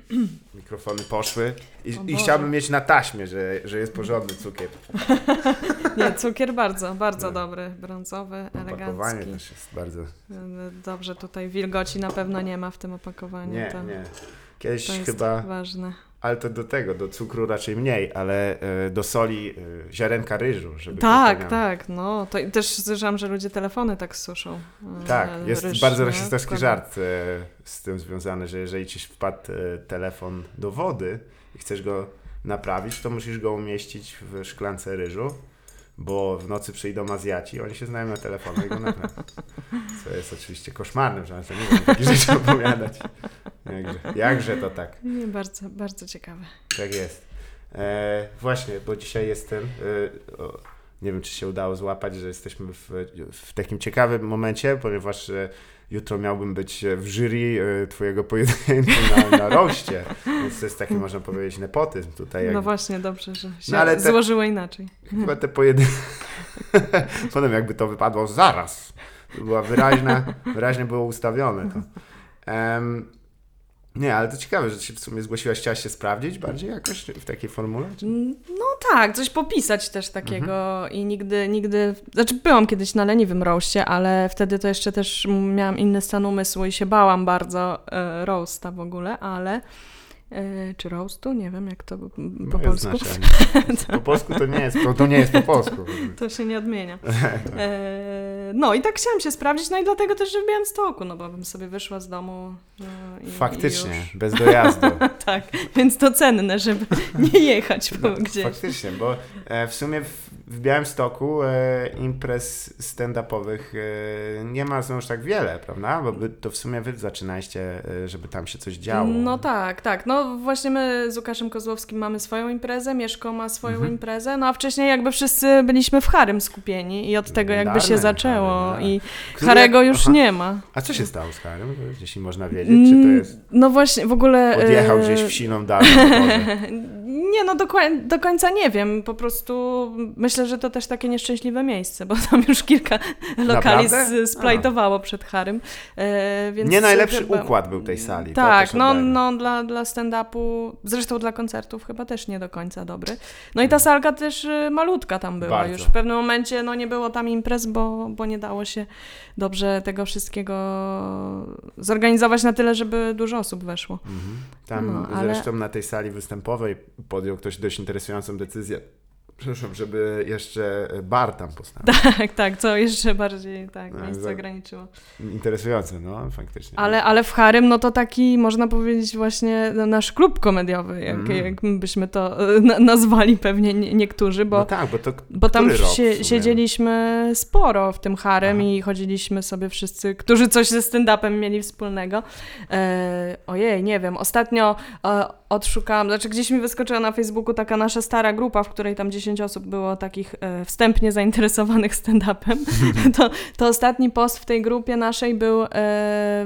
Mikrofony poszły i, i chciałbym mieć na taśmie, że, że jest porządny cukier. Nie, cukier bardzo, bardzo No. dobry, brązowy, Opakowanie elegancki. też jest bardzo... Dobrze, tutaj wilgoci na pewno nie ma w tym opakowaniu. Nie, to, nie. Kiedyś to jest chyba, ważne. Ale to do tego, do cukru raczej mniej, ale e, do soli e, ziarenka ryżu, żeby Tak, tak, no. To też słyszałam, że ludzie telefony tak suszą. e, Tak, jest ryż, bardzo nie? rasistowski Wkładają- żart z tym związany, że jeżeli ci wpadł telefon do wody i chcesz go naprawić, to musisz go umieścić w szklance ryżu, bo w nocy przyjdą Azjaci, oni się znają na telefonie i go naprawią. Co jest oczywiście koszmarnym, że nie wiem takich rzeczy opowiadać. Jakże, jakże to tak. Nie, bardzo, bardzo ciekawe. Tak jest. E, właśnie, bo dzisiaj jestem. E, o, nie wiem, czy się udało złapać, że jesteśmy w, w takim ciekawym momencie, ponieważ e, jutro miałbym być w jury e, Twojego pojedynku na, na roście. Więc to jest taki, można powiedzieć, nepotyzm tutaj. Jak, No właśnie, dobrze, że się No ale te- złożyło inaczej. Chyba te pojedynki. Potem jakby to wypadło zaraz. To była wyraźna, wyraźnie było ustawione to. Em, nie, ale to ciekawe, że się w sumie zgłosiłaś, chciałaś się sprawdzić bardziej jakoś w takiej formule? Czy... No tak, coś popisać też takiego Mhm. i nigdy, nigdy, znaczy byłam kiedyś na leniwym roście, ale wtedy to jeszcze też miałam inny stan umysłu i się bałam bardzo e, roasta w ogóle, ale e, czy roastu? Nie wiem jak to po Moje polsku. znaczenie. Po polsku to nie jest, to nie jest po polsku. To się nie odmienia. E, no i tak chciałam się sprawdzić, no i dlatego też, że w Białymstoku, no bo bym sobie wyszła z domu e, i, Faktycznie, i już. bez dojazdu. Tak, więc to cenne, żeby nie jechać po No, gdzieś. Faktycznie, bo e, w sumie w, w Białymstoku e, imprez stand-upowych e, nie ma znowuż tak wiele, prawda? Bo wy, to w sumie wy zaczynaliście, e, żeby tam się coś działo. No tak, tak. No właśnie my z Łukaszem Kozłowskim mamy swoją imprezę, Mieszko ma swoją Mhm. imprezę, no a wcześniej jakby wszyscy byliśmy w Harym skupieni i od tego jakby się Legendarny Harem, i Który- Harego już Aha. nie ma. A co się stało z Harem? Jeśli można wiedzieć, czy to Mm, jest... No właśnie, w ogóle... Odjechał e, gdzieś w siną dal na dworze. Nie, no do, koń- do końca nie wiem. Po prostu myślę, że to też takie nieszczęśliwe miejsce, bo tam już kilka lokali splajtowało przed Harym. E, Nie najlepszy chyba- układ był tej sali. Tak, no, no dla, dla stand-upu, zresztą dla koncertów chyba też nie do końca dobry. No i ta salka też y, malutka tam była. Bardzo. Już w pewnym momencie no, nie było tam imprez, bo, bo nie dało się dobrze tego wszystkiego zorganizować na tyle, żeby dużo osób weszło. Mhm. Tam No, ale- zresztą na tej sali występowej podjął ktoś dość interesującą decyzję, przepraszam, żeby jeszcze bar tam postawić. Tak, tak, co jeszcze bardziej tak, No, miejsce ograniczyło. Interesujące, no faktycznie. Ale, ale w Harym, no to taki, można powiedzieć, właśnie nasz klub komediowy, jak, Mm. jak byśmy to e, na, nazwali pewnie nie, niektórzy, bo... no tak, bo to Bo tam siedzieliśmy sporo w tym harem Aha. i chodziliśmy sobie wszyscy, którzy coś ze stand-upem mieli wspólnego. E, ojej, nie wiem, ostatnio e, odszukałam, znaczy gdzieś mi wyskoczyła na Facebooku taka nasza stara grupa, w której tam 10 osób było takich e, wstępnie zainteresowanych stand-upem. to, to ostatni post w tej grupie naszej był e,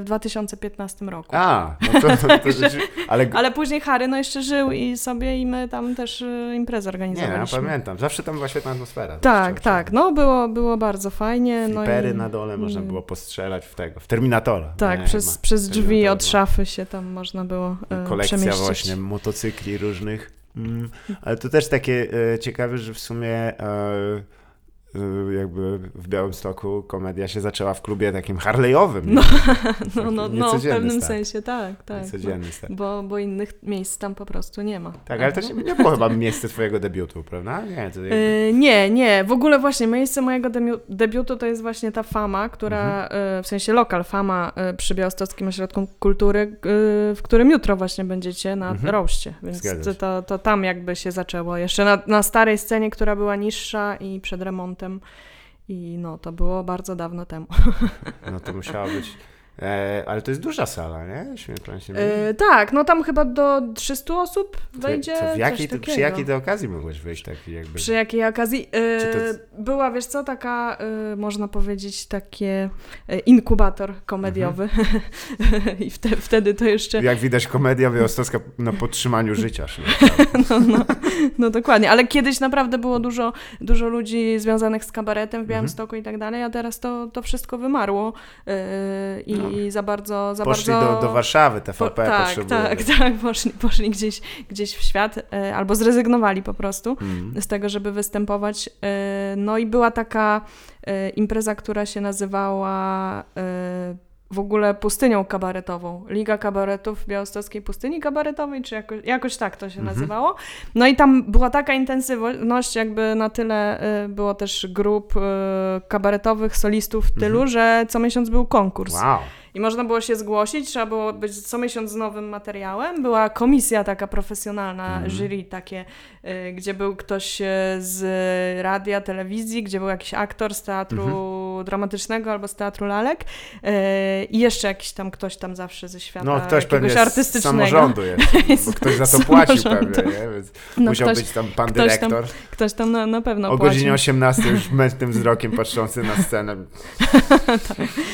w 2015 roku. A, no to, to, to Także- rzeczy- ale Ale później Harry no jeszcze żył i sobie i my tam też e, imprezę nie, ja organizowaliśmy. pamiętam, zawsze tam była świetna atmosfera. Tak, Zawsze- tak. No było, było bardzo fajnie. No Flipery i, na dole można i- było postrzelać w tego, w Terminatora. Tak, Nie, przez, ma- przez drzwi od szafy się tam można było e, Kolekcja przemieścić. właśnie motocykli różnych. Mm, ale to też takie e, ciekawe, że w sumie e, jakby w Białymstoku komedia się zaczęła w klubie takim harley'owym. No, nie? No, no, no w pewnym sensie tak, tak. Niecodzienny. No, bo, bo innych miejsc tam po prostu nie ma. Tak, ale to się nie było chyba miejsce twojego debiutu, prawda? Nie, to jakby... Nie, nie. W ogóle właśnie miejsce mojego debiutu to jest właśnie ta Fama, która, Mhm. e, w sensie lokal Fama przy Białostockim Ośrodku Kultury, w którym jutro właśnie będziecie na Mhm. roście. Więc to, to, to tam jakby się zaczęło. Jeszcze na, na starej scenie, która była niższa i przed remontem. I no, to było bardzo dawno temu. No to musiało być... E, ale to jest duża sala, nie? Śmiem się E, tak, no tam chyba do 300 osób wejdzie. w jakiej, to, przy jakiej to okazji mogłeś wyjść taki jakby... Przy jakiej okazji? E, to Była, wiesz co, taka, e, można powiedzieć, takie e, inkubator komediowy. I wte, wtedy to jeszcze, Jak widać, komedia białostocka na podtrzymaniu życia. no, no, no dokładnie, ale kiedyś naprawdę było dużo, dużo ludzi związanych z kabaretem w Mhm. Białymstoku i tak dalej, a teraz to, to wszystko wymarło. E, I, No, i za bardzo, za Poszli bardzo... do, do Warszawy, Po, TVP tak, potrzebuje. tak, tak, poszli, poszli gdzieś, gdzieś w świat e, albo zrezygnowali po prostu Mm. z tego, żeby występować. E, No i była taka e, impreza, która się nazywała w ogóle pustynią kabaretową. Liga Kabaretów Białostockiej Pustyni Kabaretowej, czy jakoś, jakoś tak to się Mhm. nazywało. No i tam była taka intensywność, jakby na tyle było też grup kabaretowych, solistów tylu, Mhm. że co miesiąc był konkurs. Wow. I można było się zgłosić, trzeba było być co miesiąc z nowym materiałem. Była komisja taka profesjonalna, Mhm. jury takie, y, gdzie był ktoś y, z radia, telewizji, gdzie był jakiś aktor z teatru Dramatycznego albo z teatru lalek y, i jeszcze jakiś tam ktoś tam zawsze ze świata No ktoś jakiegoś z artystycznego. samorządu jest, bo ktoś za to płacił pewnie, nie? Więc No musiał ktoś, być tam pan ktoś tam dyrektor. ktoś tam na, na pewno o płacił. godzinie 18 już mętnym wzrokiem patrzący na scenę.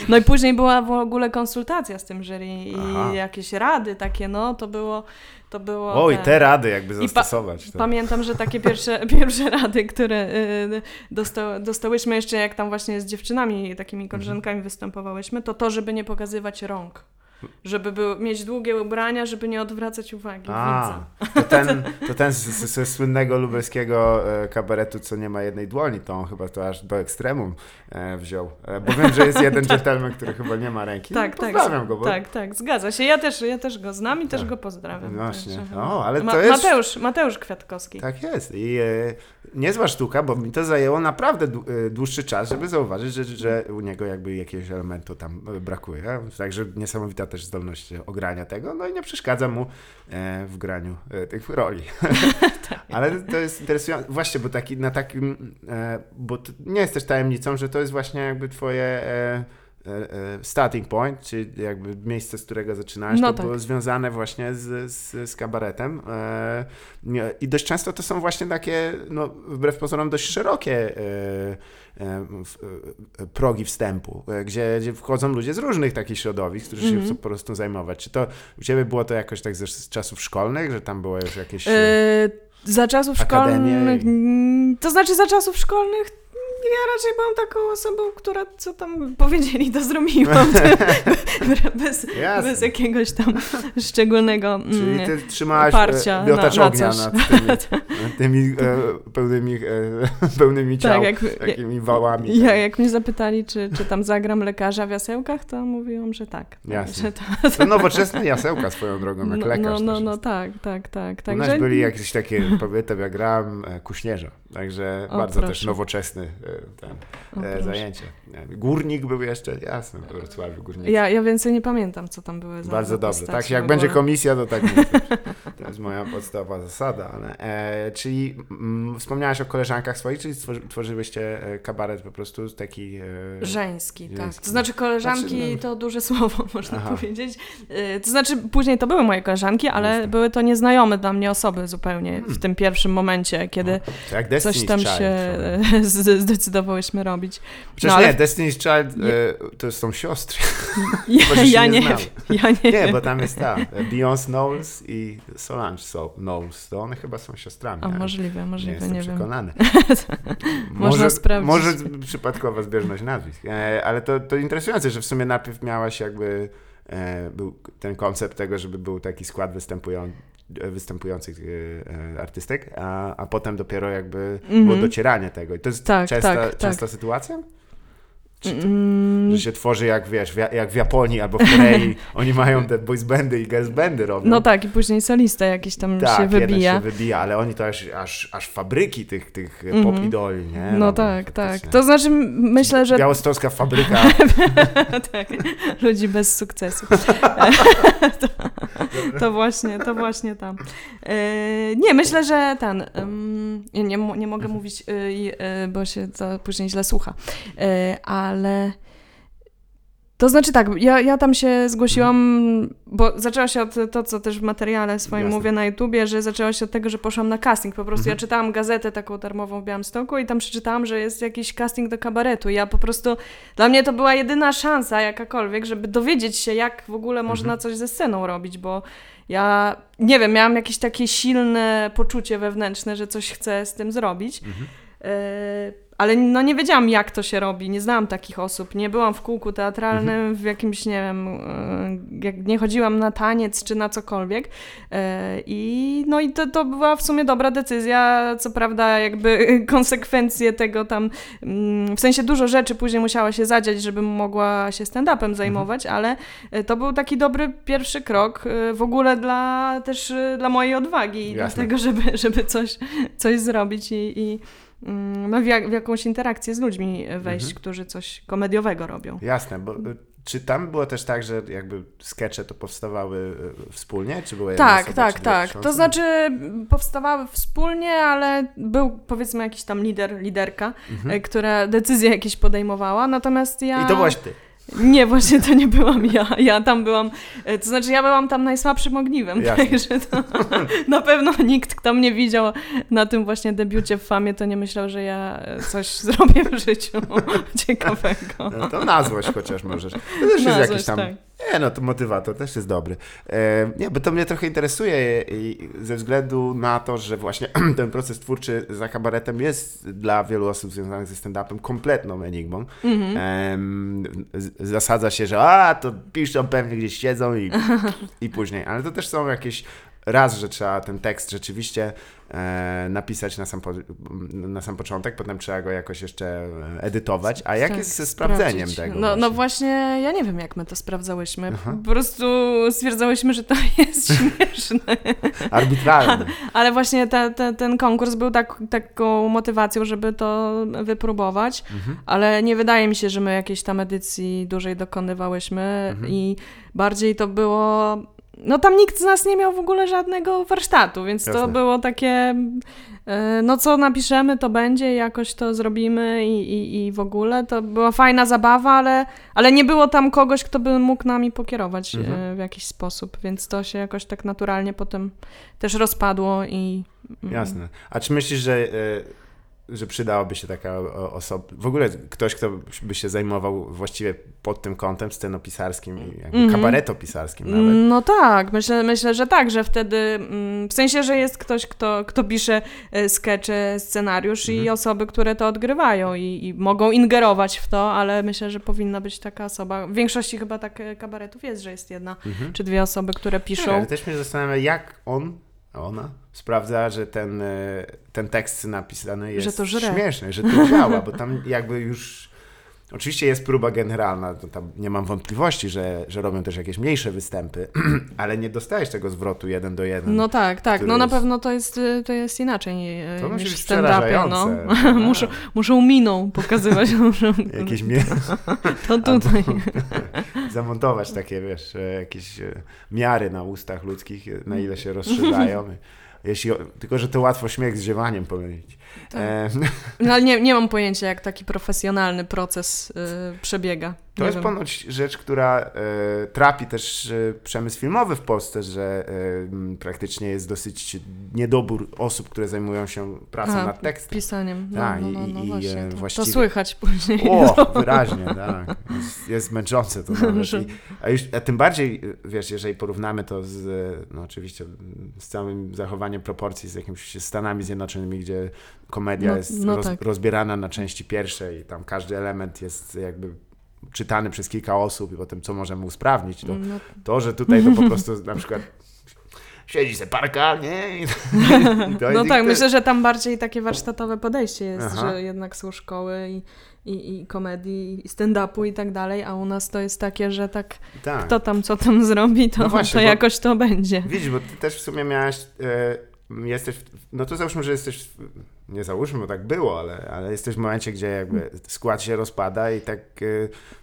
No i później była w ogóle konsultacja z tym jury i Aha. jakieś rady takie, no to było... To było Oj, te rady jakby pa- zastosować. to. Pamiętam, że takie pierwsze, pierwsze rady, które y, dosta, dostałyśmy jeszcze jak tam właśnie z dziewczynami, takimi koleżankami występowałyśmy, to to, żeby nie pokazywać rąk. Żeby był, mieć długie ubrania, żeby nie odwracać uwagi widza. A, to ten, to ten z, z, ze słynnego lubelskiego e, kabaretu, co nie ma jednej dłoni, to on chyba to aż do ekstremum e, wziął. E, bo wiem, że jest jeden dżentelmen, który chyba nie ma ręki. Tak, no, tak. Pozdrawiam go, bo Tak, tak, zgadza się. Ja też, ja też go znam i też Tak. go pozdrawiam. Właśnie. Także- O, ale to jest- Mateusz, Mateusz Kwiatkowski. Tak jest. I e, niezła sztuka, bo mi to zajęło naprawdę dłu- dłuższy czas, żeby zauważyć, że, że u niego jakby jakiegoś elementu tam brakuje. Także niesamowita też zdolność ogrania tego, no i nie przeszkadza mu e, w graniu e, tych roli. Ale to jest interesujące, właśnie, bo taki, na takim, e, bo nie jest też tajemnicą, że to jest właśnie jakby twoje starting point, czyli jakby miejsce, z którego zaczynałeś, No to tak. było związane właśnie z, z, z kabaretem. E, I dość często to są właśnie takie, no, wbrew pozorom, dość szerokie e, e, e, progi wstępu, e, gdzie, gdzie wchodzą ludzie z różnych takich środowisk, którzy się Mhm. po prostu zajmować. Czy to u ciebie było to jakoś tak ze, z czasów szkolnych, że tam było już jakieś... Yy, za czasów szkolnych. mm, To znaczy za czasów szkolnych. Ja raczej byłam taką osobą, która co tam powiedzieli, to zrobiłam. bez, Jasne. bez jakiegoś tam szczególnego. mm, Czyli ty trzymałaś oparcia e, miotacz na- na ognia coś. nad tymi, nad tymi e, pełnymi, e, pełnymi ciał, Tak, jak, takimi wałami. ja, jak mnie zapytali, czy, czy tam zagram lekarza w jasełkach, to mówiłam, że tak. Jasne. Że to, To nowoczesne jasełka swoją drogą, jak no, lekarz no, no, no tak, tak, tak. U nas Także byli jakieś takie, pamiętam, ja grałem e, kuśnierza, także O, bardzo też proszę. nowoczesny e, ten, O, e, proszę. zajęcie. E, Górnik był jeszcze, jasne, w Wrocławiu górnik. ja, ja więcej nie pamiętam, co tam były za Bardzo dobrze. Tak, jak w będzie komisja, to tak. To jest moja podstawowa zasada. Ale, e, czyli mm, wspomniałaś o koleżankach swoich, czyli stworzy, tworzyłyście e, kabaret po prostu taki... E, Żeński, tak. Żeński. To znaczy koleżanki Znaczy, no- to duże słowo, można Aha. powiedzieć. Y, To znaczy później to były moje koleżanki, ale Jasne. były to nieznajome dla mnie osoby zupełnie Hmm. w tym pierwszym momencie, kiedy coś tam się z- zdecydowałyśmy robić. Przecież no, ale- nie, Destiny's Child e, to są siostry. Ja, ja nie nie, znały. ja nie, Nie, wiem. bo tam jest ta, e, Beyoncé Knowles i Solange so, Knowles. To one chyba są siostrami. O, ale możliwe, nie możliwe, jestem nie, wiem. przekonany. Można sprawdzić. Może przypadkowa zbieżność nazwisk. E, ale to, to interesujące, że w sumie najpierw miałaś jakby e, był ten koncept tego, żeby był taki skład występują, e, występujących e, artystek, a, a potem dopiero jakby było Mhm. docieranie tego. I to jest Tak, częsta, tak, tak. częsta sytuacja? Czy to, Mm, że się tworzy jak wiesz, w, jak w Japonii albo w Korei, oni mają te boys bandy i girls bandy robią. No tak, i później solista jakiś tam tak, się wybija. się wybija, ale oni to aż, aż, aż fabryki tych, tych Mhm. pop idoli, nie? No tak, tak. To znaczy myślę, że Białostocka fabryka. tak, ludzi bez sukcesu. to, to właśnie, to właśnie tam. E, nie, myślę, że ten, nie, nie, mo- nie mogę mówić, y, y, bo się to później źle słucha, E, ale to znaczy tak, ja, ja tam się zgłosiłam, bo zaczęła się od to, co też w materiale swoim Jasne. mówię na YouTubie, że zaczęła się od tego, że poszłam na casting. Po prostu Mhm. ja czytałam gazetę taką darmową w Białymstoku i tam przeczytałam, że jest jakiś casting do kabaretu. Ja po prostu, dla mnie to była jedyna szansa jakakolwiek, żeby dowiedzieć się, jak w ogóle można Mhm. coś ze sceną robić, bo ja, nie wiem, miałam jakieś takie silne poczucie wewnętrzne, że coś chcę z tym zrobić. Mhm. E, ale no nie wiedziałam, jak to się robi, nie znałam takich osób, nie byłam w kółku teatralnym, w jakimś, nie wiem, e, jak nie chodziłam na taniec czy na cokolwiek. E, I no i to, to była w sumie dobra decyzja, co prawda jakby konsekwencje tego tam, mm, w sensie dużo rzeczy później musiała się zadziać, żebym mogła się stand-upem zajmować, ale e, to był taki dobry pierwszy krok w ogóle dla też dla mojej odwagi i Jasne. dlatego, żeby, żeby coś, coś zrobić i, i no, w, jak, w jakąś interakcję z ludźmi wejść, Mhm. którzy coś komediowego robią. Jasne, bo y, czy tam było też tak, że jakby skecze to powstawały y, wspólnie, czy były Tak, osoba, tak, tak. książki? To znaczy powstawały wspólnie, ale był powiedzmy jakiś tam lider, liderka, e, która decyzje jakieś podejmowała, natomiast ja... Mhm. I to byłaś ty. Nie, właśnie to nie byłam ja. Ja tam byłam, e, to znaczy ja byłam tam najsłabszym ogniwem, Jasne. także to na pewno nikt, kto mnie widział na tym właśnie debiucie w Famie, to nie myślał, że ja e, coś zrobię w życiu ciekawego. No, to na złość chociaż możesz. To też jest Na jakiś złość, tam... tak. Nie no, to motywator też jest dobry. E, nie, bo to mnie trochę interesuje i ze względu na to, że właśnie ten proces twórczy za kabaretem jest dla wielu osób związanych ze stand-upem kompletną enigmą. Mhm. Em, z- zasadza się, że a, to piszą pewnie gdzieś siedzą i, i później. Ale to też są jakieś... Raz, że trzeba ten tekst rzeczywiście e, napisać na sam, po, na sam początek, potem trzeba go jakoś jeszcze edytować. A jak Tak, jest ze sprawdzeniem sprawdzić. tego? No, no właśnie? właśnie, ja nie wiem, jak my to sprawdzałyśmy. Aha. Po prostu stwierdzałyśmy, że to jest śmieszne. Arbitralny. Ale właśnie te, te, ten konkurs był tak, taką motywacją, żeby to wypróbować, Mhm. ale nie wydaje mi się, że my jakiejś tam edycji dłużej dokonywałyśmy Mhm. i bardziej to było... No tam nikt z nas nie miał w ogóle żadnego warsztatu, więc to Jasne. było takie... e, No co napiszemy, to będzie, jakoś to zrobimy i, i, i w ogóle. To była fajna zabawa, ale, ale nie było tam kogoś, kto by mógł nami pokierować e, Mhm. w jakiś sposób, więc to się jakoś tak naturalnie potem też rozpadło i... mm, Jasne. A czy myślisz, że, e, że przydałaby się taka osoba, w ogóle ktoś, kto by się zajmował właściwie pod tym kątem scenopisarskim i jakby Mhm. kabaretopisarskim nawet? No tak, myślę, myślę, że tak, że wtedy, mm, w sensie, że jest ktoś, kto, kto pisze e, skecze, scenariusz i Mhm. osoby, które to odgrywają i, i mogą ingerować w to, ale myślę, że powinna być taka osoba. W większości chyba tak e, kabaretów jest, że jest jedna Mhm. czy dwie osoby, które Nie, piszą. ale też mnie zastanawia, jak on, ona sprawdza, że ten, e, ten tekst napisany jest Że to żre. śmieszny, że to działa, bo tam jakby już... Oczywiście jest próba generalna, to tam nie mam wątpliwości, że, że robią też jakieś mniejsze występy, ale nie dostajesz tego zwrotu jeden do jeden. No tak, tak. No na jest- pewno to jest, to jest inaczej e, To niż w stand-upie. No. przerażające. muszą, muszą miną pokazywać. muszą, Jakieś mie- to tutaj. zamontować takie, wiesz, e, jakieś e, miary na ustach ludzkich, na ile się rozszerzają. Jeśli, tylko, że to łatwo śmiech z ziewaniem pomylić. Tak. E, No ale nie, nie mam pojęcia, jak taki profesjonalny proces y, przebiega. to nie jest wiem. ponoć rzecz, która e, trapi też e, przemysł filmowy w Polsce, że e, praktycznie jest dosyć niedobór osób, które zajmują się pracą Aha, nad tekstem. Pisaniem. No, Tak, no, i- no, no i, właśnie. e, To, właściwie- to słychać później. O, wyraźnie, tak. Jest, jest męczące to nawet. Że- I, a, już, a tym bardziej, wiesz, jeżeli porównamy to z, no oczywiście, z całym zachowaniem proporcji z jakimiś Stanami Zjednoczonymi, gdzie komedia No- jest no roz, tak. rozbierana na części pierwsze i tam każdy element jest jakby czytany przez kilka osób i potem co możemy usprawnić, to, No, to że tutaj to po prostu na przykład siedzi se parka, nie? I, i no tak, myślę, że tam bardziej takie warsztatowe podejście jest, Aha. że jednak są szkoły i, i, i komedii, i stand-upu i tak dalej, a u nas to jest takie, że tak tak. kto tam co tam zrobi, to, No właśnie, to jakoś to będzie. Widzisz, bo ty też w sumie miałaś, e, jesteś, no to załóżmy, że jesteś, w, nie załóżmy, bo tak było, ale, ale jesteś w momencie, gdzie jakby skład się rozpada i tak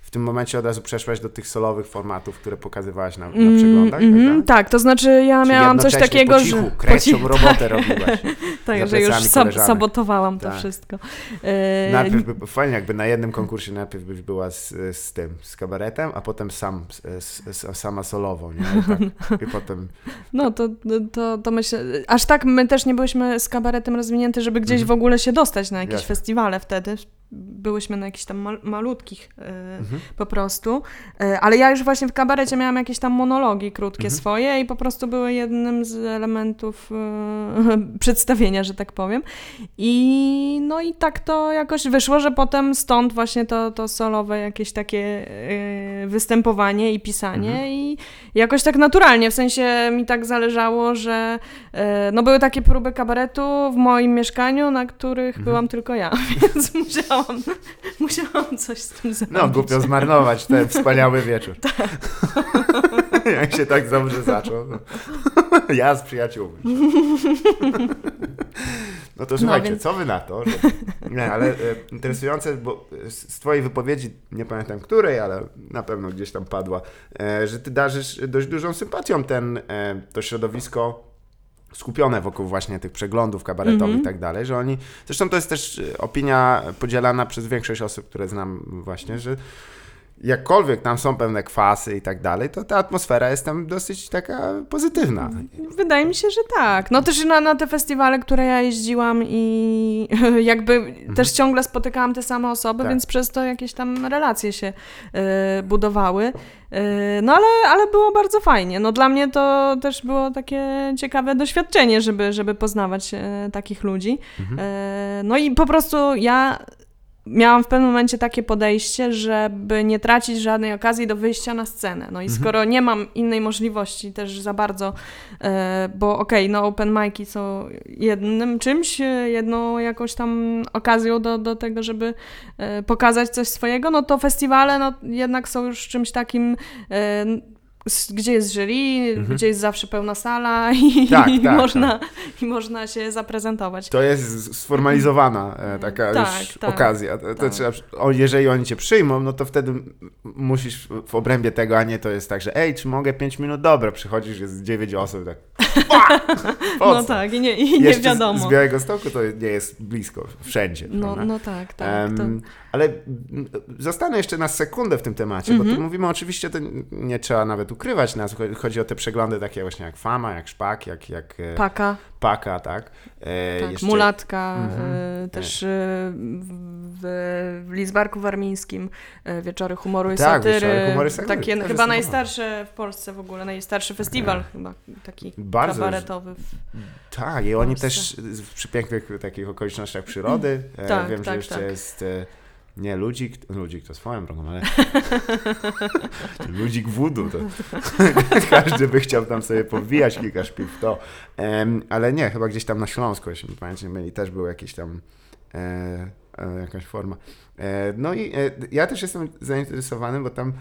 w tym momencie od razu przeszłaś do tych solowych formatów, które pokazywałaś na, na Mm, przeglądach, mhm, tak? tak, to znaczy ja Czyli miałam coś takiego, po cichu, że... krecką cichu, robotę robiłaś. Tak, że już sab- koleżanek. sabotowałam to Tak. wszystko. E, Najpierw by, fajnie, jakby na jednym konkursie najpierw byś była z, z tym, z kabaretem, a potem sam, z, z, sama solowo, nie? I, tak, I potem, No to, to, to myślę, aż tak my też nie byliśmy z kabaretem rozwinięty, żeby gdzieś Mhm. w ogóle się dostać na jakieś Jasne. festiwale wtedy. byłyśmy na jakichś tam mal, malutkich e, Mhm. Po prostu. E, ale ja już właśnie w kabarecie miałam jakieś tam monologi krótkie Mhm. swoje i po prostu były jednym z elementów e, przedstawienia, że tak powiem. I no i tak to jakoś wyszło, że potem stąd właśnie to, to solowe jakieś takie e, występowanie i pisanie Mhm. i jakoś tak naturalnie, w sensie mi tak zależało, że no były takie próby kabaretu w moim mieszkaniu, na których Mhm. byłam tylko ja, więc musiałam, musiałam coś z tym zrobić. No, głupio zmarnować ten wspaniały wieczór. Tak. Jak się tak dobrze zaczął. No. Ja z przyjaciółmi. No to słuchajcie, więc- co wy na to? Że... Nie, ale e, interesujące, bo z twojej wypowiedzi, nie pamiętam której, ale na pewno gdzieś tam padła, e, że ty darzysz dość dużą sympatią ten, e, to środowisko skupione wokół właśnie tych przeglądów kabaretowych Mhm. i tak dalej, że oni, zresztą to jest też opinia podzielana przez większość osób, które znam właśnie, że jakkolwiek tam są pewne kwasy i tak dalej, to ta atmosfera jest tam dosyć taka pozytywna. Wydaje mi się, że tak. No też na, na te festiwale, które ja jeździłam i jakby też ciągle spotykałam te same osoby, Mhm. Tak. więc przez to jakieś tam relacje się e, budowały. E, no ale, ale było bardzo fajnie. No dla mnie to też było takie ciekawe doświadczenie, żeby, żeby poznawać e, takich ludzi. Mhm. No i po prostu ja miałam w pewnym momencie takie podejście, żeby nie tracić żadnej okazji do wyjścia na scenę. No i Mhm. skoro nie mam innej możliwości też za bardzo, e, bo okej, no open mic'i są jednym czymś, e, jedną jakąś tam okazją do, do tego, żeby e, pokazać coś swojego, no to festiwale no jednak są już czymś takim gdzie jest jury, Mhm. gdzie jest zawsze pełna sala i, Tak, i, tak, można, i można się zaprezentować. To jest sformalizowana e, taka Tak, już tak, okazja. To, tak. trzeba, jeżeli oni cię przyjmą, no to wtedy musisz w- w obrębie tego, a nie to jest tak, że ej, czy mogę 5 minut? Dobra, przychodzisz, jest 9 osób, tak. No tak, i nie, i nie Jeszcze z- wiadomo. Z Białego Stoku to nie jest blisko, wszędzie. No, no tak, tak. Em, to... Ale mm, zostanę jeszcze na sekundę w tym temacie, bo tu mówimy oczywiście, to nie trzeba nawet ukrywać nas, cho- chodzi o te przeglądy takie właśnie jak Fama, jak Szpak, jak, jak e, Paka, Paka, tak? E, tak, jeszcze- mulatka, Mhm. e, też e, w, w Lizbarku Warmińskim e, Wieczory Humoru i Tak, Satyry. Satyry, Takie też chyba najstarsze w Polsce w ogóle, najstarszy festiwal chyba taki Bardzo- kabaretowy. Tak, i oni też z- przy pięknych takich okolicznościach przyrody. E, Tak, wiem, że tak, jeszcze tak. jest e, nie ludzik, ludzik to swoją drogą, ale ludzik wudu, to każdy by chciał tam sobie powbijać kilka szpil w to. Em, ale nie, chyba gdzieś tam na Śląsku, jeśli nie myli, też był jakiś tam e, e, jakaś forma. E, no i e, ja też jestem zainteresowany, bo tam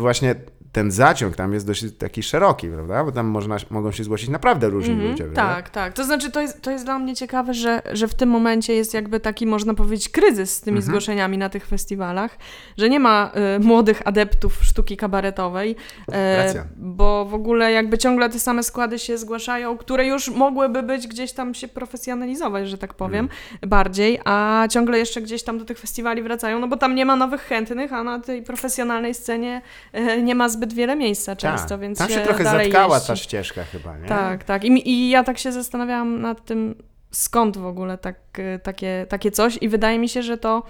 właśnie ten zaciąg tam jest dość taki szeroki, prawda? Bo tam można, mogą się zgłosić naprawdę różni Mhm, ludzie, prawda? tak, tak. To znaczy, to jest, to jest dla mnie ciekawe, że, że w tym momencie jest jakby taki, można powiedzieć, kryzys z tymi Mhm. zgłoszeniami na tych festiwalach, że nie ma y, młodych adeptów sztuki kabaretowej, Racja. bo w ogóle jakby ciągle te same składy się zgłaszają, które już mogłyby być gdzieś tam się profesjonalizować, że tak powiem, Mhm. bardziej, a ciągle jeszcze gdzieś tam do tych festiwali wracają, no bo tam nie ma nowych chętnych, a na tej profesjonalnej scenie nie ma zbyt wiele miejsca często, Tak. więc Tam się się trochę dalej zatkała jeździ. ta ścieżka chyba, nie? Tak, tak. I, I ja tak się zastanawiałam nad tym, skąd w ogóle tak, y, takie, takie coś i wydaje mi się, że to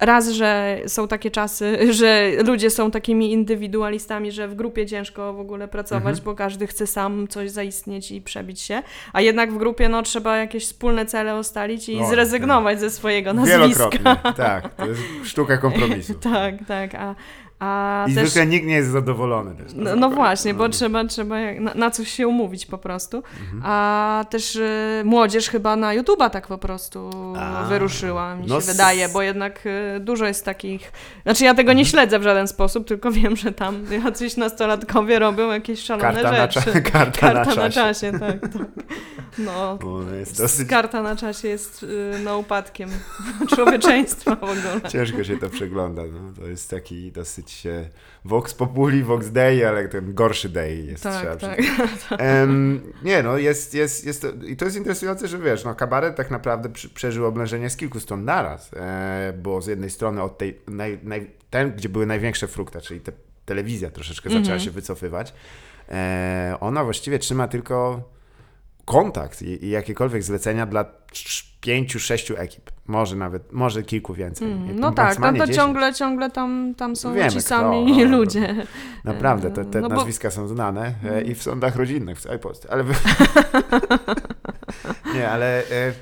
raz, że są takie czasy, że ludzie są takimi indywidualistami, że w grupie ciężko w ogóle pracować, Mhm. bo każdy chce sam coś zaistnieć i przebić się, a jednak w grupie no, trzeba jakieś wspólne cele ustalić i O, zrezygnować ze swojego nazwiska. Wielokrotnie, tak. To jest sztuka kompromisu. tak, tak. A, a I też... zwykle nikt nie jest zadowolony też. No, no właśnie, bo trzeba, trzeba jak- na, na coś się umówić po prostu. Mhm. A też y, młodzież chyba na YouTube'a tak po prostu A, wyruszyła, mi no się s- wydaje, bo jednak y, dużo jest takich... Znaczy ja tego nie Mhm. śledzę w żaden sposób, tylko wiem, że tam jacyś nastolatkowie robią jakieś szalone Karta na, rzeczy. cza- karta Karta na czasie. czasie, tak, tak. No, Ona jest dosyć karta na czasie jest y, no, upadkiem człowieczeństwa w ogóle. ciężko się to przegląda. No. To jest taki dosyć e, vox populi, vox dei, ale ten gorszy dei jest. trzeba Tak, tak. przyznać. Em, nie, no jest, jest, jest to, i to jest interesujące, że wiesz, no kabaret tak naprawdę przy, przeżył oblężenie z kilku stron naraz, e, bo z jednej strony od tej, naj, naj, ten, gdzie były największe frukta, czyli te, telewizja troszeczkę zaczęła Mhm. się wycofywać, e, ona właściwie trzyma tylko kontakt i, i jakiekolwiek zlecenia dla pięciu, sześciu ekip. Może nawet, może kilku więcej. Mm, no tak, tam to 10. ciągle, ciągle tam, tam są Wiemy, ci kto, sami no, no. ludzie. Naprawdę, te, te No bo- Mm. nazwiska są znane e, i w sądach rodzinnych w całej Polsce. Ale. Nie, ale e,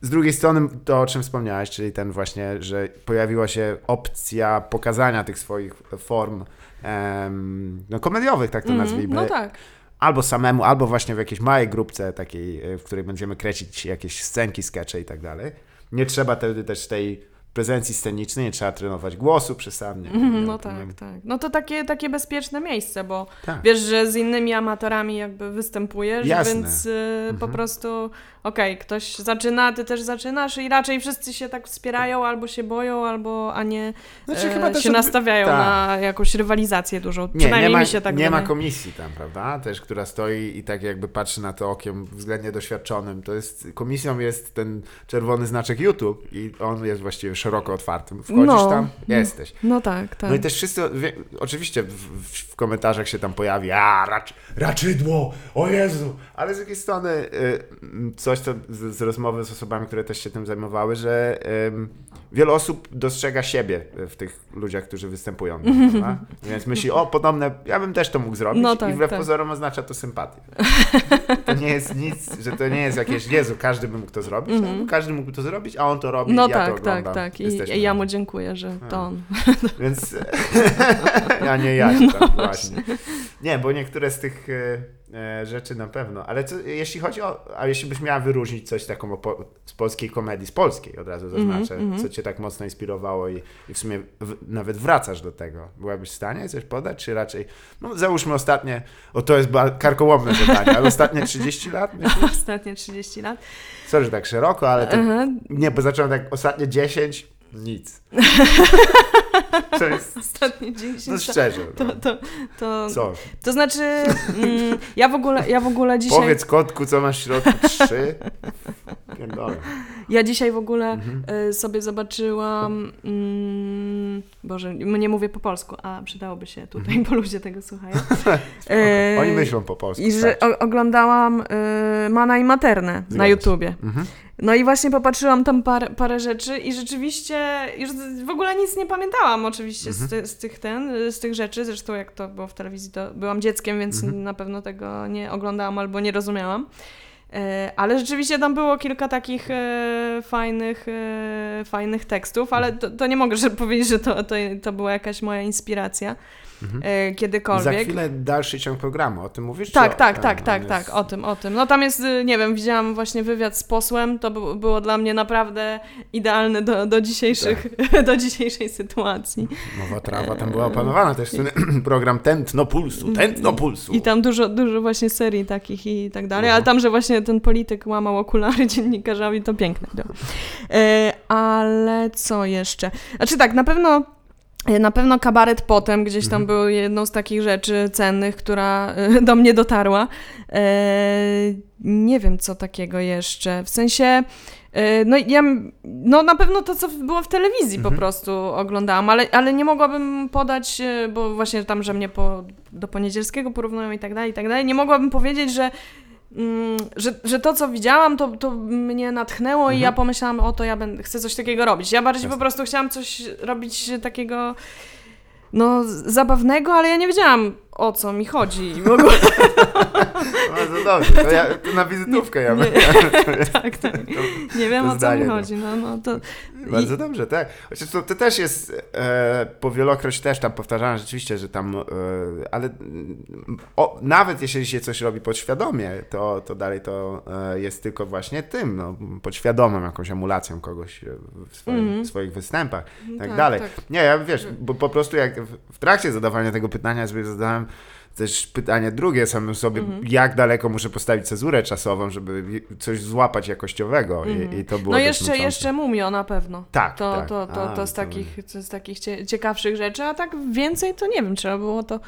z drugiej strony to, o czym wspomniałeś, czyli ten właśnie, że pojawiła się opcja pokazania tych swoich form em, no, komediowych, tak to Mhm, nazwijmy. No tak. Albo samemu, albo właśnie w jakiejś małej grupce takiej, e, w której będziemy kręcić jakieś scenki, skecze i tak dalej. Nie trzeba wtedy też tej prezencji scenicznej, nie trzeba trenować głosu przesadnie. Mhm, No tak, nie- tak. No to takie, takie bezpieczne miejsce, bo Tak. wiesz, że z innymi amatorami jakby występujesz, Jasne. więc y, po Mhm. prostu okej, ktoś zaczyna, ty też zaczynasz i raczej wszyscy się tak wspierają, albo się boją, albo a nie Znaczy, e, chyba też się odby- nastawiają tak. na jakąś rywalizację dużą. Nie, Przynajmniej nie ma, mi się tak nie ma komisji tam, prawda? Też, która stoi i tak jakby patrzy na to okiem względnie doświadczonym. To jest, komisją jest ten czerwony znaczek YouTube i on jest właściwie szeroko otwarty. Wchodzisz No. tam, jesteś. No tak, tak. No i też wszyscy, wie, oczywiście w, w, komentarzach się tam pojawi, a racz, raczydło, o Jezu, ale z drugiej strony y, coś to z, z rozmowy z osobami, które też się tym zajmowały, że wiele osób dostrzega siebie w tych ludziach, którzy występują. prawda? Więc myśli, o podobne, ja bym też to mógł zrobić No i tak, wbrew tak. pozorom oznacza to sympatię. To nie jest nic, że to nie jest jakieś, Jezu, każdy by mógł to zrobić, no, każdy mógłby to zrobić, a on to robi No i ja to tak, tak, tak. I, Jesteśmy I ja mu dziękuję, że to on. Więc ja nie ja, No tak, właśnie. Nie, bo niektóre z tych e, rzeczy na pewno. Ale co, jeśli chodzi o. A jeśli byś miała wyróżnić coś taką z polskiej komedii, z polskiej od razu zaznaczę, Mhm, mhm. co cię tak mocno inspirowało i, i w sumie w, nawet wracasz do tego. Byłabyś w stanie coś podać, czy raczej. No załóżmy ostatnie. O to jest karkołomne zadanie, ale ostatnie 30 lat myślisz? Ostatnie 30 lat. Sorry, że tak szeroko, ale to. Aha. Nie, bo zacząłem tak ostatnie 10, nic. To jest. Ostatnie 10 No szczerze. To, No. to, to, Co? to znaczy, mm, ja w ogóle, ja w ogóle dzisiaj, Powiedz kotku, co masz w środku? Trzy? Pierdolę. ja dzisiaj w ogóle Mhm. y, sobie zobaczyłam, mm, Boże, nie mówię po polsku, a przydałoby się tutaj, bo ludzie tego słuchają. E, Oni myślą po polsku. I że o, oglądałam y, Mana i Maternę na Zgadza się. YouTubie. Mhm. No i właśnie popatrzyłam tam parę, parę rzeczy i rzeczywiście już z- w ogóle nic nie pamiętałam oczywiście z, Mhm. ty, z, tych ten, z tych rzeczy. Zresztą jak to było w telewizji, to byłam dzieckiem, więc Mhm. na pewno tego nie oglądałam albo nie rozumiałam. E, Ale rzeczywiście tam było kilka takich e, fajnych, e, fajnych tekstów, ale Mhm. to, to nie mogę powiedzieć, że to, to, to była jakaś moja inspiracja Mhm. e, Za kiedykolwiek. chwilę dalszy ciąg programu. O tym mówisz? Tak, o- tak, a, tak, on tak, jest- tak, o tym, o tym. No tam jest, y, nie wiem, widziałam właśnie wywiad z posłem, to było dla mnie naprawdę idealne do, do, dzisiejszych, Tak. do dzisiejszej sytuacji. Nowa trawa tam była opanowana. Też ten program Tętno Pulsu. Tętno Pulsu. I tam dużo, dużo właśnie serii takich i tak dalej, Mhm. ale tam, że właśnie ten polityk łamał okulary dziennikarzami, to piękne. No. E, ale co jeszcze? Znaczy tak, na pewno na pewno kabaret potem gdzieś tam Mhm. był jedną z takich rzeczy cennych, która e, do mnie dotarła. E, nie wiem, co takiego jeszcze. W sensie, e, no ja, no na pewno to, co było w telewizji po Mhm. prostu oglądałam, ale, ale nie mogłabym podać, bo właśnie tam, że mnie po, do Poniedzielskiego porównują i tak dalej, i tak dalej, nie mogłabym powiedzieć, że że, że to, co widziałam, to, to mnie natchnęło i Mhm. ja pomyślałam, o to ja będę, chcę coś takiego robić. Ja bardziej Jasne. po prostu chciałam coś robić takiego no, zabawnego, ale ja nie wiedziałam, o co mi chodzi w ogóle. Bardzo dobrze. To, ja, to na wizytówkę ja Nie, będę. tak, tak. Nie wiem, o co mi no. chodzi. No, no, to... Bardzo dobrze, tak. Chociaż to, to też jest e, powielokroć też tam powtarzane rzeczywiście, że tam, e, ale mm, o, nawet jeśli się coś robi podświadomie, to, to dalej to e, jest tylko właśnie tym, no, podświadomą jakąś emulacją kogoś e, w, swoim, Mhm. w swoich występach i tak, Tak, dalej. tak. Nie, ja wiesz, bo po prostu jak w, trakcie zadawania tego pytania sobie zadałem też pytanie drugie samym sobie, Mhm. jak daleko muszę postawić cezurę czasową, żeby coś złapać jakościowego Mhm. i, i to było No jeszcze, jeszcze Mumio na pewno. Tak, To, tak. to, to, A, to, z to- takich, to z takich cie, ciekawszych rzeczy, a tak więcej to nie wiem, trzeba było to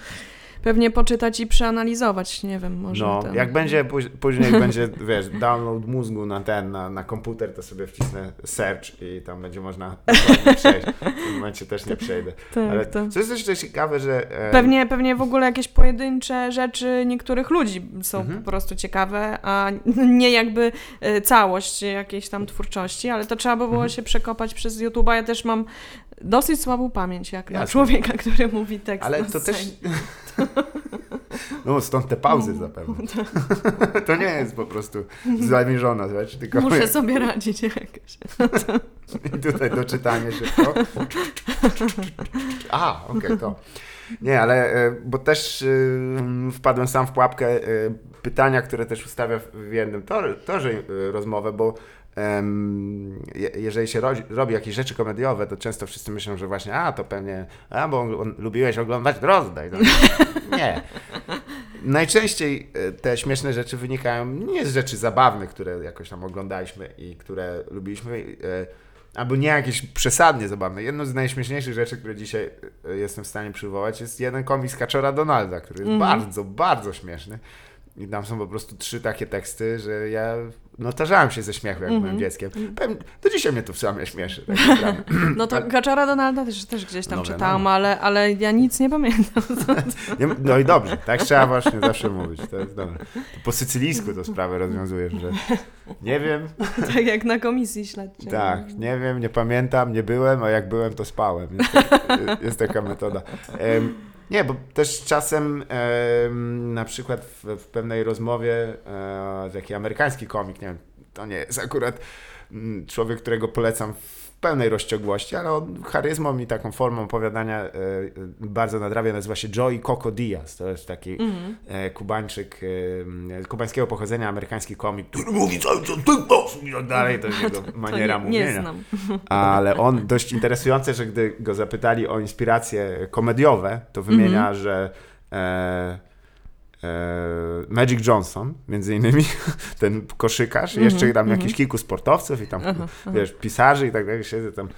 pewnie poczytać i przeanalizować, nie wiem, może No, ten... jak będzie póź- później będzie, wiesz, download mózgu na ten, na, na komputer, to sobie wcisnę search i tam będzie można przejść. W tym momencie też nie przejdę. tak, Ale to... co jest jeszcze ciekawe, że... e, Pewnie, pewnie w ogóle jakieś pojedyncze rzeczy niektórych ludzi są Mhm. po prostu ciekawe, a nie jakby e, całość jakiejś tam twórczości, ale to trzeba by było Mhm. się przekopać przez YouTube'a. Ja też mam dosyć słabą pamięć, jak na Jasne. człowieka, który mówi tekst Ale na to też... No stąd te pauzy No, zapewne. To nie jest po prostu zamierzona rzecz, tylko Muszę sobie radzić jakoś. I tutaj doczytanie szybko. A, okej, to. Nie, ale e, bo też e, wpadłem sam w pułapkę e, pytania, które też ustawia w jednym tor- torze rozmowę, bo jeżeli się ro- robi jakieś rzeczy komediowe, to często wszyscy myślą, że właśnie, a to pewnie, a bo on, lubiłeś oglądać Rozdaj. No, nie. Najczęściej e, te śmieszne rzeczy wynikają nie z rzeczy zabawnych, które jakoś tam oglądaliśmy i które lubiliśmy, e, albo nie jakieś przesadnie zabawne. Jedną z najśmieszniejszych rzeczy, które dzisiaj e, jestem w stanie przywołać, jest jeden komiks Kaczora Donalda, który jest Mhm. bardzo, bardzo śmieszny. I tam są po prostu trzy takie teksty, że ja no tarzałem się ze śmiechu, jak Mhm. byłem dzieckiem. Pewnie, do dzisiaj mnie to w sumie śmieszy. Tak. No to Gaczara Donalda też, też gdzieś tam No czytałam, wiadomo. ale, ale ja nic nie pamiętam. No i dobrze, tak trzeba właśnie zawsze mówić. To jest dobre. To po sycylijsku to sprawę rozwiązujesz, że nie wiem, tak jak na komisji śledczej. tak, nie wiem, nie pamiętam, nie byłem, a jak byłem, to spałem. Jest, jest taka metoda. Em, nie, bo też czasem em, na przykład w, w pewnej rozmowie e, amerykański komik, nie wiem, to nie jest akurat mm, człowiek, którego polecam w pełnej rozciągłości, ale on charyzmą i taką formą opowiadania e, e, bardzo nadrabia, nazywa się Joey Coco Diaz. To jest taki Mhm. e, Kubańczyk, kubańskiego pochodzenia, amerykański komik, który mówi cały czas i tak dalej, to jest jego maniera nie, mówienia. nie znam. Ale on dość interesujące, że gdy go zapytali o inspiracje komediowe, to wymienia, Mhm. że e, e, Magic Johnson, między innymi, ten koszykarz, Mhm, jeszcze tam mhm. jakiś kilku sportowców i tam, Aha, aha. wiesz, pisarzy i tak dalej, siedzę tam.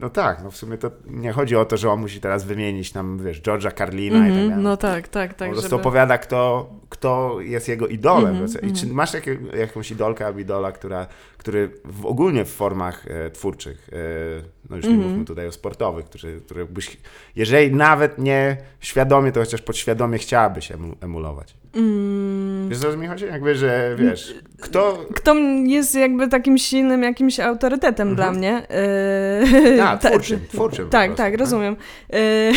No tak, no w sumie to nie chodzi o to, że on musi teraz wymienić nam, wiesz, George'a Carlina i tak Mhm, dalej. No tak, tak, tak. po prostu żeby- opowiada, kto, kto jest jego idolem. Mhm, I czy mhm. masz jakie, jakąś idolkę albo idola, która, który w, ogólnie w formach e, twórczych, e, no już nie Mhm. mówmy tutaj o sportowych, którzy, które byś, jeżeli nawet nie świadomie, to chociaż podświadomie chciałabyś emu, emulować. Mm, Wiesz, co mi chodzi? Jakby, że wiesz, kto... Kto jest jakby takim silnym jakimś autorytetem Mhm. dla mnie. Yy, A, ta- twórczym, twórczym Tak, prostu, tak, tak? rozumiem. Yy,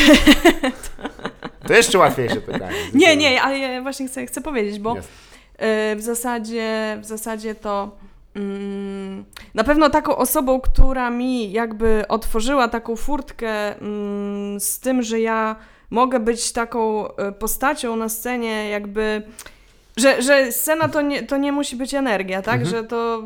To jeszcze łatwiejsze pytanie. nie, nie, ale ja właśnie chcę, chcę powiedzieć, bo yy, w zasadzie, w zasadzie to mm, na pewno taką osobą, która mi jakby otworzyła taką furtkę mm, z tym, że ja mogę być taką y, postacią na scenie, jakby. Że, że scena to nie, to nie musi być energia, tak? Mhm. Że to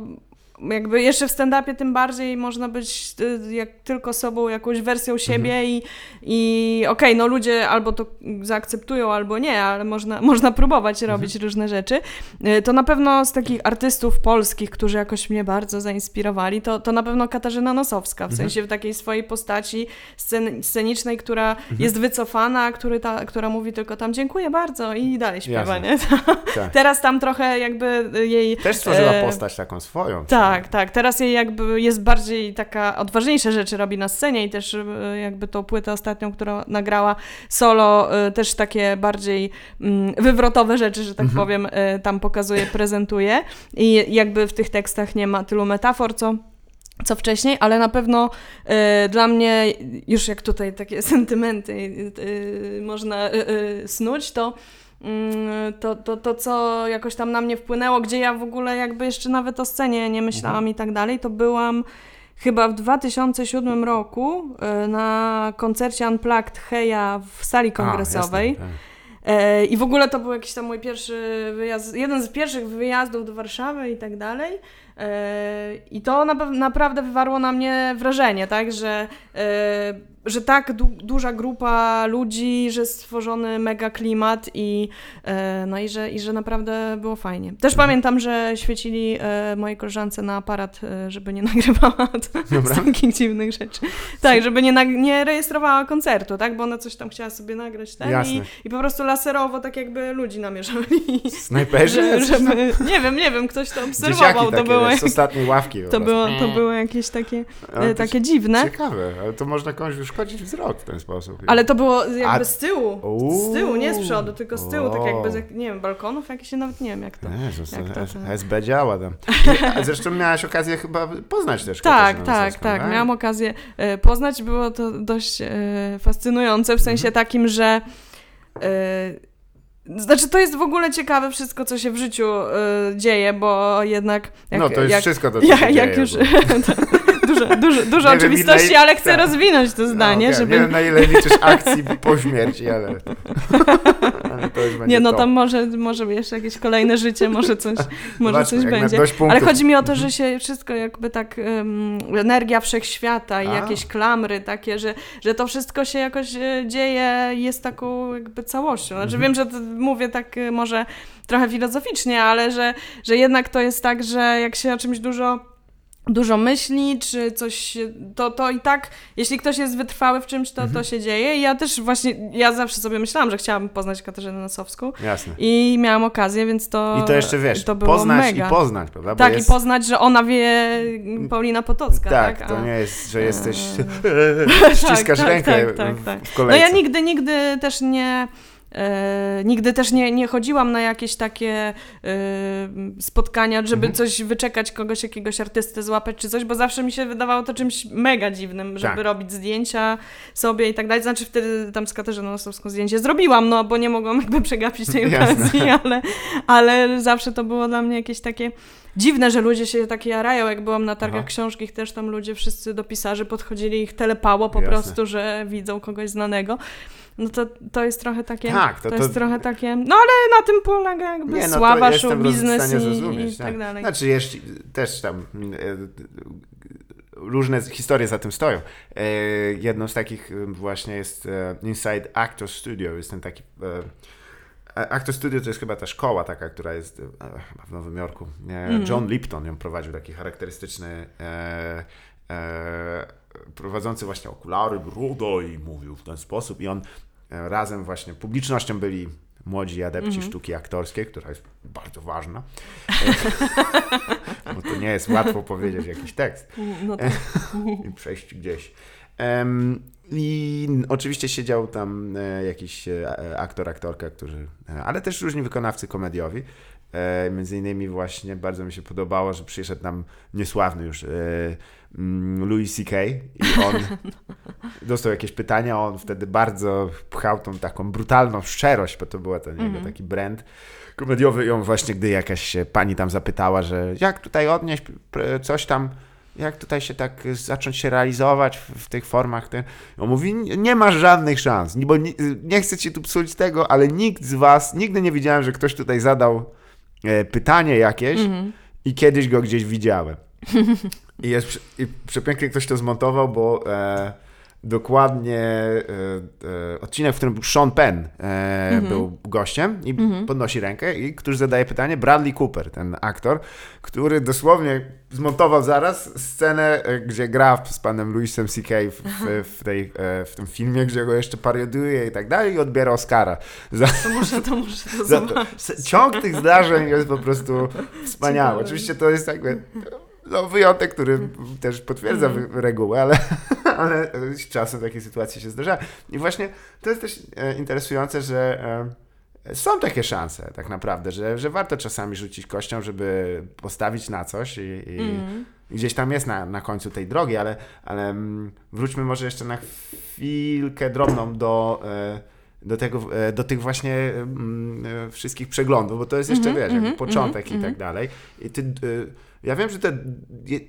jakby jeszcze w stand-upie tym bardziej można być y, jak tylko sobą, jakąś wersją siebie i, i okej, no ludzie albo to zaakceptują, albo nie, ale można, można próbować robić różne rzeczy. Y, To na pewno z takich artystów polskich, którzy jakoś mnie bardzo zainspirowali, to, to na pewno Katarzyna Nosowska, w sensie w takiej swojej postaci scen, scenicznej, która jest wycofana, który ta, która mówi tylko tam dziękuję bardzo i dalej śpiewa, Jasne. nie? Tak. Teraz tam trochę jakby jej... Też stworzyła e, postać taką swoją. Tak, tak. Teraz jej jakby jest bardziej taka odważniejsze rzeczy robi na scenie i też e, jakby tą płytę ostatnią, którą nagrała solo, e, też takie bardziej mm, wywrotowe rzeczy, że tak powiem, e, tam pokazuje, prezentuje i jakby w tych tekstach nie ma tylu metafor, co co wcześniej, ale na pewno e, dla mnie, już jak tutaj takie sentymenty e, można e, e, snuć, to, to, to, to, co jakoś tam na mnie wpłynęło, gdzie ja w ogóle jakby jeszcze nawet o scenie nie myślałam i tak dalej, to byłam chyba w 2007 roku e, na koncercie Unplugged Heja w sali kongresowej. A, jasne, tak. E, I w ogóle to był jakiś tam mój pierwszy wyjazd, jeden z pierwszych wyjazdów do Warszawy i tak dalej. E, I to na, naprawdę wywarło na mnie wrażenie, tak, że że tak du duża grupa ludzi, że stworzony mega klimat i, e, no i, że, i że naprawdę było fajnie. Też pamiętam, że świecili e, mojej koleżance na aparat, e, żeby nie nagrywała Dobra. takich dziwnych rzeczy. Tak, żeby nie, nie rejestrowała koncertu, tak, bo ona coś tam chciała sobie nagrać ten Jasne. i, i po prostu laserowo tak jakby ludzi namierzali. Snajperzy? Że, żeby, nie wiem, nie wiem, ktoś to Dzieciaki obserwował, to takie, było, wiesz, z ostatniej ławki. to było, to było jakieś takie, Ale e, takie dziwne. Ciekawe, ale to można komuś uszkodzić wzrok w ten sposób. Ale to było jakby A- z tyłu. Uuu. Z tyłu, nie z przodu, tylko z tyłu, tak jakby, z, nie wiem, balkonów jakichś, nawet nie wiem jak to. Jezus, jak to- to- SB działa tam. Zresztą miałaś okazję chyba poznać też Tak, Katarzynę tak, Nosowską, tak. Miałam okazję e, poznać, było to dość e, fascynujące w sensie Mhm. takim, że e, znaczy to jest w ogóle ciekawe wszystko, co się w życiu e, dzieje, bo jednak jak, No to jest jak, wszystko to, co jak, się jak dzieje, już bo- dużo, dużo, dużo Nie oczywistości, ile- ale chcę tak. rozwinąć to zdanie, no, okej, żeby Nie wiem na ile liczysz akcji po śmierci, ale, ale to już będzie Nie, no to. tam może, może jeszcze jakieś kolejne życie, może coś, może Zobaczmy, coś będzie. Ale chodzi mi o to, że się wszystko jakby tak, em, energia wszechświata i A. jakieś klamry takie, że, że to wszystko się jakoś e, dzieje jest taką jakby całością. Znaczy Mhm. wiem, że mówię tak e, może trochę filozoficznie, ale że, że jednak to jest tak, że jak się o czymś dużo dużo myśli, czy coś, to, to i tak, jeśli ktoś jest wytrwały w czymś, to Mhm. to się dzieje. I ja też właśnie, ja zawsze sobie myślałam, że chciałabym poznać Katarzynę Nosowską Jasne. i miałam okazję, więc to I to jeszcze wiesz, to było poznać mega. i poznać, prawda? Bo Tak, jest... i poznać, że ona wie Paulina Potocka, tak? Tak, to A- nie jest, że jesteś... Tak, ściskasz tak, rękę tak, tak, w- tak. w No kolejce. ja nigdy, nigdy też nie. E, nigdy też nie, nie chodziłam na jakieś takie e, spotkania, żeby Mhm. coś wyczekać, kogoś, jakiegoś artystę złapać czy coś, bo zawsze mi się wydawało to czymś mega dziwnym, żeby Tak. robić zdjęcia sobie i tak dalej. Znaczy wtedy tam z Katarzyną Nosowską zdjęcie zrobiłam, no bo nie mogłam jakby przegapić tej okazji, ale, ale zawsze to było dla mnie jakieś takie dziwne, że ludzie się takie jarają. Jak byłam na targach Aha. książki, też tam ludzie wszyscy do pisarzy podchodzili, ich telepało po Jasne. prostu, że widzą kogoś znanego. No to, to jest trochę takie. Tak, to, to- jest to- trochę takie. No ale na tym polega jakby Nie, no sława, show biznes i, i tak dalej. Znaczy, jeśli, też tam e, różne historie za tym stoją. E, jedną z takich e, właśnie jest Inside Actor Studio, jest ten taki... Actor Studio to jest chyba ta szkoła taka, która jest w Nowym Jorku. Mhm. John Lipton ją prowadził, taki charakterystyczny prowadzący właśnie okulary, brodo i mówił w ten sposób i on e, razem właśnie publicznością byli młodzi adepci Mhm. sztuki aktorskiej, która jest bardzo ważna. E, Bo to nie jest łatwo powiedzieć jakiś tekst No tak. i przejść gdzieś. I oczywiście siedział tam e, jakiś aktor, aktorka, którzy, ale też różni wykonawcy komediowi. Między innymi właśnie bardzo mi się podobało, że przyszedł tam niesławny już mm, Louis C.K. i on dostał jakieś pytania, on wtedy bardzo pchał tą taką brutalną szczerość, bo to była ten jego Mhm. taki brand komediowy i on właśnie, gdy jakaś pani tam zapytała, że jak tutaj odnieść coś tam, jak tutaj się tak zacząć się realizować w, w tych formach, ten, on mówi, "Nie- masz żadnych szans, bo nie, nie chcę ci tu psuć tego, ale nikt z was, nigdy nie widziałem, że ktoś tutaj zadał e, pytanie jakieś Mhm. i kiedyś go gdzieś widziałem. I, jest, i przepięknie ktoś to zmontował, bo e, dokładnie e, e, odcinek, w którym Sean Penn e, Mhm. był gościem i podnosi rękę i którzy zadaje pytanie, Bradley Cooper, ten aktor, który dosłownie zmontował zaraz scenę, e, gdzie gra z panem Louisem C.K. W, w, w, tej, e, w tym filmie, gdzie go jeszcze parodiuje i tak dalej i odbiera Oscara za, To muszę, to muszę to to, ciąg tych zdarzeń jest po prostu wspaniały. Oczywiście to jest jakby no, wyjątek, który też potwierdza Mhm. wy- regułę, ale, ale czasem takie sytuacje się zdarzają. I właśnie to jest też e, interesujące, że e, są takie szanse tak naprawdę, że, że warto czasami rzucić kością, żeby postawić na coś i, i Mhm. gdzieś tam jest na, na końcu tej drogi, ale, ale mm, wróćmy może jeszcze na chwilkę drobną do, e, do, tego, do tych właśnie mm, wszystkich przeglądów, bo to jest jeszcze, Mhm, wiesz, jakby mhm, początek i mhm, tak dalej. I ty, ja wiem, że te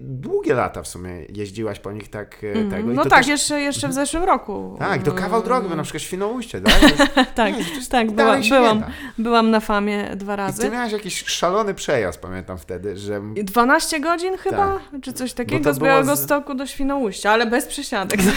długie lata w sumie jeździłaś po nich tak Mhm. tego. I No tak, też, jeszcze, jeszcze w zeszłym roku. Tak, to kawał Mm. drogi, bo na przykład Świnoujście, tak? Tak, nie, tak, była, byłam, byłam na famie dwa I razy. ty miałaś jakiś szalony przejazd, pamiętam wtedy, że 12 godzin chyba, czy coś takiego, z było Białego z- Stoku do Świnoujścia, ale bez przesiadek.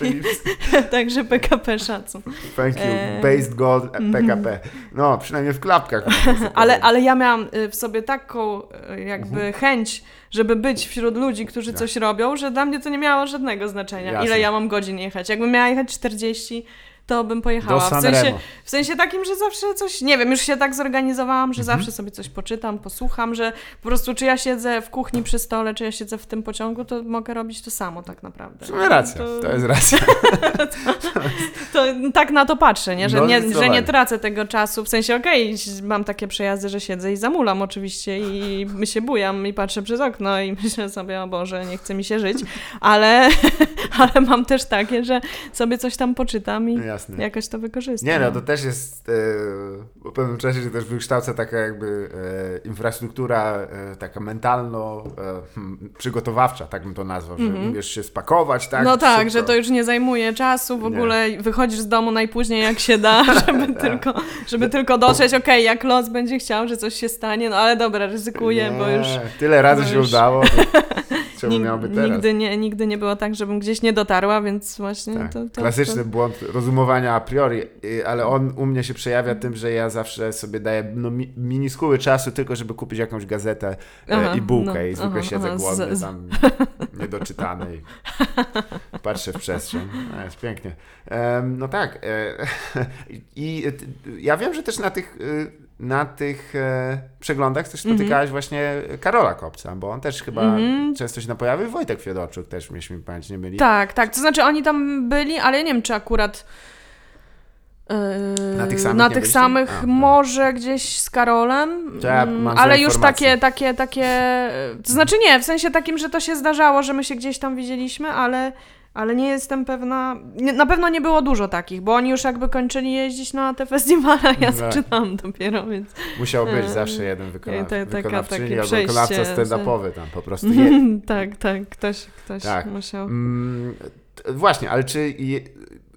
Philips. Także PKP szacun. Thank you. E, Based Gold mhm. PKP. No, przynajmniej w klapkach. Ale, ale ja miałam y, w sobie taką jakby Mhm. chęć, żeby być wśród ludzi, którzy Tak. coś robią, że dla mnie to nie miało żadnego znaczenia. Jasne. Ile ja mam godzin jechać. Jakbym miała jechać 40, to bym pojechała. W sensie, w sensie takim, że zawsze coś, nie wiem, już się tak zorganizowałam, że Mhm. zawsze sobie coś poczytam, posłucham, że po prostu czy ja siedzę w kuchni przy stole, czy ja siedzę w tym pociągu, to mogę robić to samo tak naprawdę. W sumie racja, To- to jest racja. to tak na to patrzę, nie? Że, No, nie, że nie tracę tego czasu. W sensie, okej, mam takie przejazdy, że siedzę i zamulam oczywiście i się bujam i patrzę przez okno i myślę sobie, o Boże, nie chce mi się żyć, ale, ale mam też takie, że sobie coś tam poczytam i Jasne. Jakoś to wykorzystam. Nie no, to też jest e, po pewnym czasie się też wykształca taka jakby e, infrastruktura e, taka mentalno e, hmm, przygotowawcza, tak bym to nazwał, że Mhm. umiesz się spakować, tak? no tak, szybko. że to już nie zajmuje czasu, w Nie. ogóle wychodzisz z domu najpóźniej jak się da, żeby, tylko, żeby tylko dotrzeć, okej, jak los będzie chciał, że coś się stanie, no ale dobra, ryzykuję, bo Nie, już Tyle razy bo się już- udało, to czemu Nig- miałoby teraz? Nigdy nie, nigdy nie było tak, żebym gdzieś nie dotarła, więc właśnie Tak. to, to, Klasyczny to... błąd rozumowania a priori, y, ale on u mnie się przejawia tym, że ja zawsze sobie daję no, mi, czasu tylko, żeby kupić jakąś gazetę e, Aha, i bułkę no, i zwykle aha, siedzę aha, głodny z- tam niedoczytany i patrzę w przestrzeń. No, jest pięknie. No tak. E, I ja wiem, że też na tych y, na tych e, przeglądach też Mhm. spotykałaś właśnie Karola Kopca, bo on też chyba Mhm. często się na pojawił. Wojtek Fiodorczuk też, myśmy pamięć nie byli. Tak, tak. To znaczy oni tam byli, ale ja nie wiem, czy akurat. yy, Na tych samych na tych samych A, może gdzieś z Karolem, ja mm, ale już informacje. takie, takie, takie, to znaczy nie, w sensie takim, że to się zdarzało, że my się gdzieś tam widzieliśmy, ale, ale nie jestem pewna, nie, na pewno nie było dużo takich, bo oni już jakby kończyli jeździć na te festiwale, a ja Tak. zaczynałam dopiero, więc Musiał być E, zawsze jeden wykona- to- taka- wykonawczyni albo wykonawca stand-upowy tam po prostu je, tak, tak, ktoś, ktoś Tak. musiał. Mm, właśnie, ale czy je,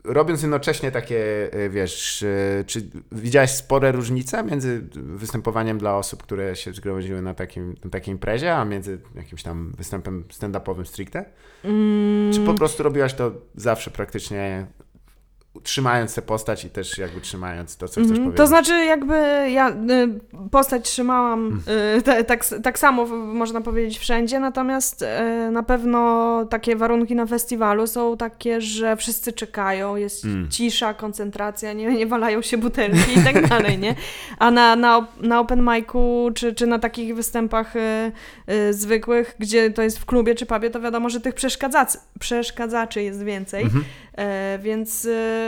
robiąc jednocześnie takie, e, wiesz, e, czy widziałeś spore różnice między występowaniem dla osób, które się zgromadziły na, takim, na takiej imprezie, a między jakimś tam występem stand-upowym stricte? Mm, Czy po prostu robiłaś to zawsze praktycznie trzymając tę postać i też jakby trzymając to, co chcesz Mhm. powiedzieć? To znaczy, jakby ja y, postać trzymałam y, te, tak, tak samo, można powiedzieć, wszędzie, natomiast y, na pewno takie warunki na festiwalu są takie, że wszyscy czekają, jest Mm. cisza, koncentracja, nie, nie walają się butelki i tak dalej, nie? A na, na, na open micu, czy, czy na takich występach y, y, zwykłych, gdzie to jest w klubie czy pubie, to wiadomo, że tych przeszkadzac, przeszkadzaczy jest więcej. Mhm. E, więc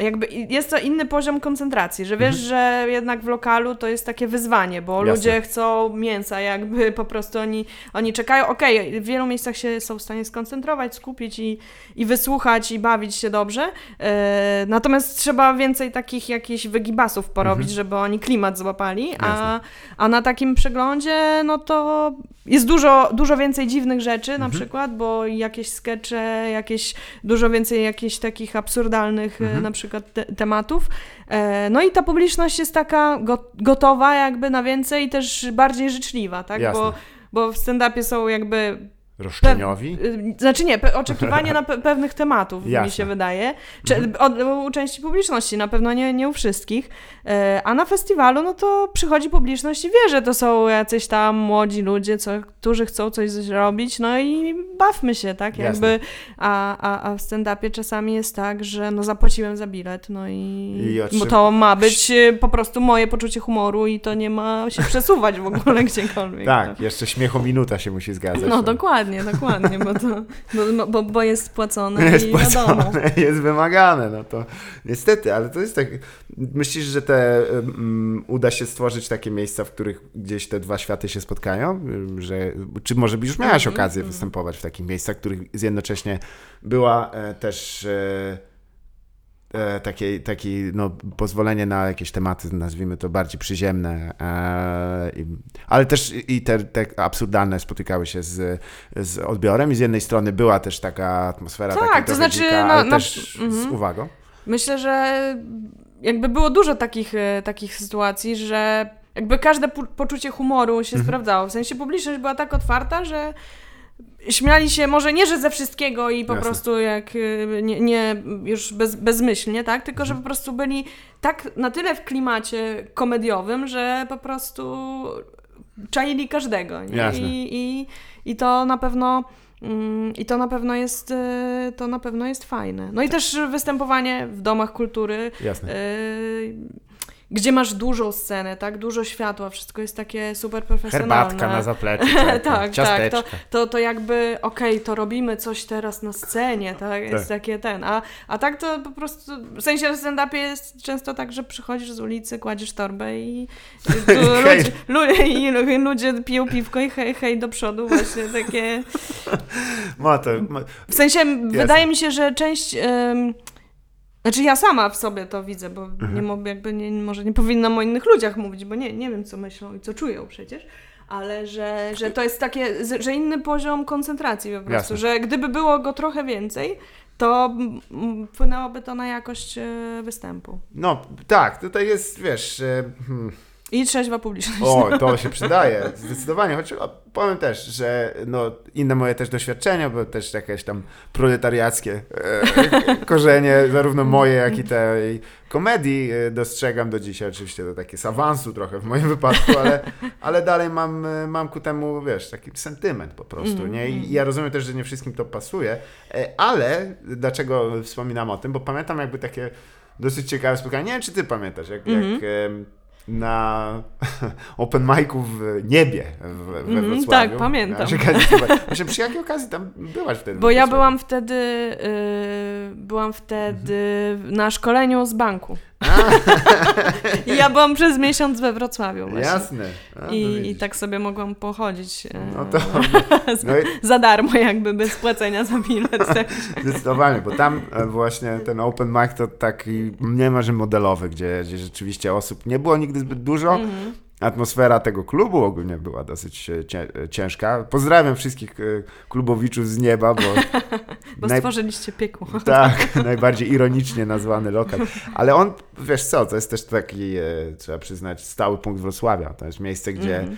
jakby jest to inny poziom koncentracji, że wiesz, że jednak w lokalu to jest takie wyzwanie, bo Mhm. Jasne. ludzie chcą mięsa, jakby po prostu oni, oni czekają. Okej, w wielu miejscach się są w stanie skoncentrować, skupić i, i wysłuchać i bawić się dobrze. E, natomiast trzeba więcej takich jakichś wygibasów porobić, Mhm. żeby oni klimat złapali, a, Jasne. a na takim przeglądzie, no to jest dużo, dużo więcej dziwnych rzeczy na Mhm. przykład, bo jakieś skecze, jakieś dużo więcej jakichś takich absurdalnych e, Mhm. na przykład te, tematów. E, no i ta publiczność jest taka go, gotowa jakby na więcej i też bardziej życzliwa, tak? Jasne. Bo, bo w stand-upie są jakby Roszczeniowi? Y, Znaczy nie, pe- oczekiwanie na pe- pewnych tematów, Jasne. mi się wydaje. Czy, Mhm. od, u części publiczności, na pewno nie, nie u wszystkich. E, A na festiwalu, no to przychodzi publiczność i wie, że to są jacyś tam młodzi ludzie, co, którzy chcą coś zrobić, no i bawmy się, tak? Jasne. Jakby, a, a, a w stand-upie czasami jest tak, że no zapłaciłem za bilet, no i, I otrzym- bo to ma być e, po prostu moje poczucie humoru i to nie ma się przesuwać w ogóle gdziekolwiek. Tak, jeszcze śmiechu minuta się musi zgadzać. No To- dokładnie, dokładnie, bo, to, bo, bo, bo jest płacone jest i wiadomo. płacone, jest wymagane, no to niestety, ale to jest tak, myślisz, że te um, uda się stworzyć takie miejsca, w których gdzieś te dwa światy się spotkają, że, czy może już miałaś Mhm, okazję mhm. występować w takich miejscach, w których jednocześnie była e, też e, takie, taki, no, pozwolenie na jakieś tematy, nazwijmy to bardziej przyziemne, e, ale też i te, te absurdalne spotykały się z, z odbiorem i z jednej strony była też taka atmosfera Tak, taka to znaczy dzika, na- ale na- też z mhm. uwagą. Myślę, że jakby było dużo takich, e, takich sytuacji, że jakby każde poczucie humoru się Mhm. sprawdzało. W sensie publiczność była tak otwarta, że śmiali się może nie, że ze wszystkiego i po Jasne. prostu jak y, nie, nie już bez, bezmyślnie, tak? Tylko, że po prostu byli tak na tyle w klimacie komediowym, że po prostu czaili każdego. Nie? I, i, I to na pewno. mm, I to na pewno jest y, to na pewno jest fajne. No i też występowanie w domach kultury, Jasne. y, gdzie masz dużą scenę, tak? Dużo światła, wszystko jest takie super profesjonalne. Herbatka na zapleczu, tak, ciasteczka. tak. To, to, to jakby, okej, to robimy coś teraz na scenie, tak? Jest takie ten. A, a tak to po prostu, w sensie w stand-upie jest często tak, że przychodzisz z ulicy, kładziesz torbę i, ludzie, ludzie, piją piwko i hej, hej do przodu, właśnie takie... Ma to, ma, W sensie, wydaje mi się, że część... znaczy ja sama w sobie to widzę, bo Mhm. nie mo- jakby nie, może nie powinnam o innych ludziach mówić, bo nie, nie wiem, co myślą i co czują przecież, ale że, że to jest takie, że inny poziom koncentracji po prostu, Jasne. że gdyby było go trochę więcej, to wpłynęłoby to na jakość e, występu. no tak, tutaj jest, wiesz... e, Hmm. I trzeźwa publiczność. O, to się przydaje, zdecydowanie. Choć powiem też, że no, inne moje też doświadczenia, bo też jakieś tam proletariackie e, korzenie, zarówno moje, jak i tej komedii e, dostrzegam do dzisiaj. Oczywiście to takie z awansu trochę w moim wypadku, ale, ale dalej mam, e, mam ku temu, wiesz, taki sentyment po prostu, Mm, nie? I mm. ja rozumiem też, że nie wszystkim to pasuje, e, ale dlaczego wspominam o tym? Bo pamiętam jakby takie dosyć ciekawe spotkanie. Nie wiem, czy ty pamiętasz, jak, Mhm. jak em, na open micu w niebie w, we Mhm, Wrocławiu. tak, pamiętam. Właśnie przy jakiej okazji tam byłaś wtedy? Bo ja byłam wtedy, y, byłam wtedy na szkoleniu z banku. I ja byłam przez miesiąc we Wrocławiu właśnie. Jasne. A, to I, I tak sobie mogłam pochodzić e, No to no i za darmo, jakby bez płacenia za bilet. Tak. zdecydowanie, bo tam e, właśnie ten open mic to taki niemalże modelowy, gdzie, gdzie rzeczywiście osób nie było nigdy zbyt dużo. Mhm. Atmosfera tego klubu ogólnie była dosyć e, e, ciężka. Pozdrawiam wszystkich e, klubowiczów z nieba, bo Bo naj- stworzyliście piekło. Tak, najbardziej ironicznie nazwany lokal. Ale on, wiesz co, to jest też taki, trzeba przyznać, stały punkt Wrocławia. To jest miejsce, gdzie mm,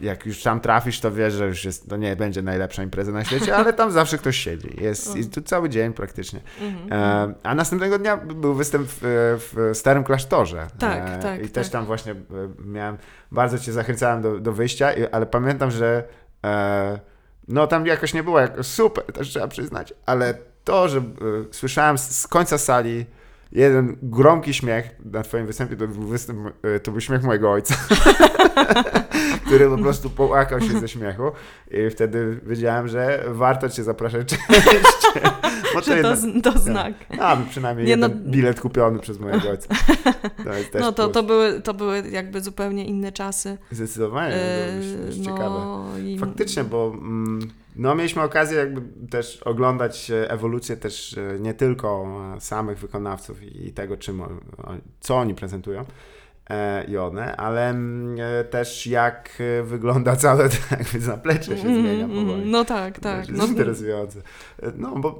jak już tam trafisz, to wiesz, że już jest, to nie będzie najlepsza impreza na świecie, ale tam zawsze ktoś siedzi. Jest i tu cały dzień praktycznie. Mhm. E, a następnego dnia był występ w, w Starym Klasztorze. Tak, E, tak, I też tak. tam właśnie e, miałem, bardzo cię zachęcałem do, do wyjścia, ale pamiętam, że e, no tam jakoś nie było jak, super, też trzeba przyznać, ale to, że słyszałem z, z końca sali jeden gromki śmiech na twoim występie, to był, występ, e, to był śmiech mojego ojca, który po prostu połakał się ze śmiechu i wtedy wiedziałem, że warto cię zapraszać częściej. Bo to, jednak- z- to znak. a, przynajmniej Nie, no- jeden bilet kupiony przez mojego ojca. To No to, plus. to, były, to były jakby zupełnie inne czasy. Zdecydowanie, E, to jest no, ciekawe. no, Faktycznie, bo mm, no, mieliśmy okazję jakby też oglądać e, ewolucję też e, nie tylko e, samych wykonawców i tego, czym, co oni prezentują i one, ale mm, e, też jak e, wygląda całe jakby zaplecze się Mhm, zmienia mhm. powoli. No tak, tak. No, interesujące. E, No, bo e,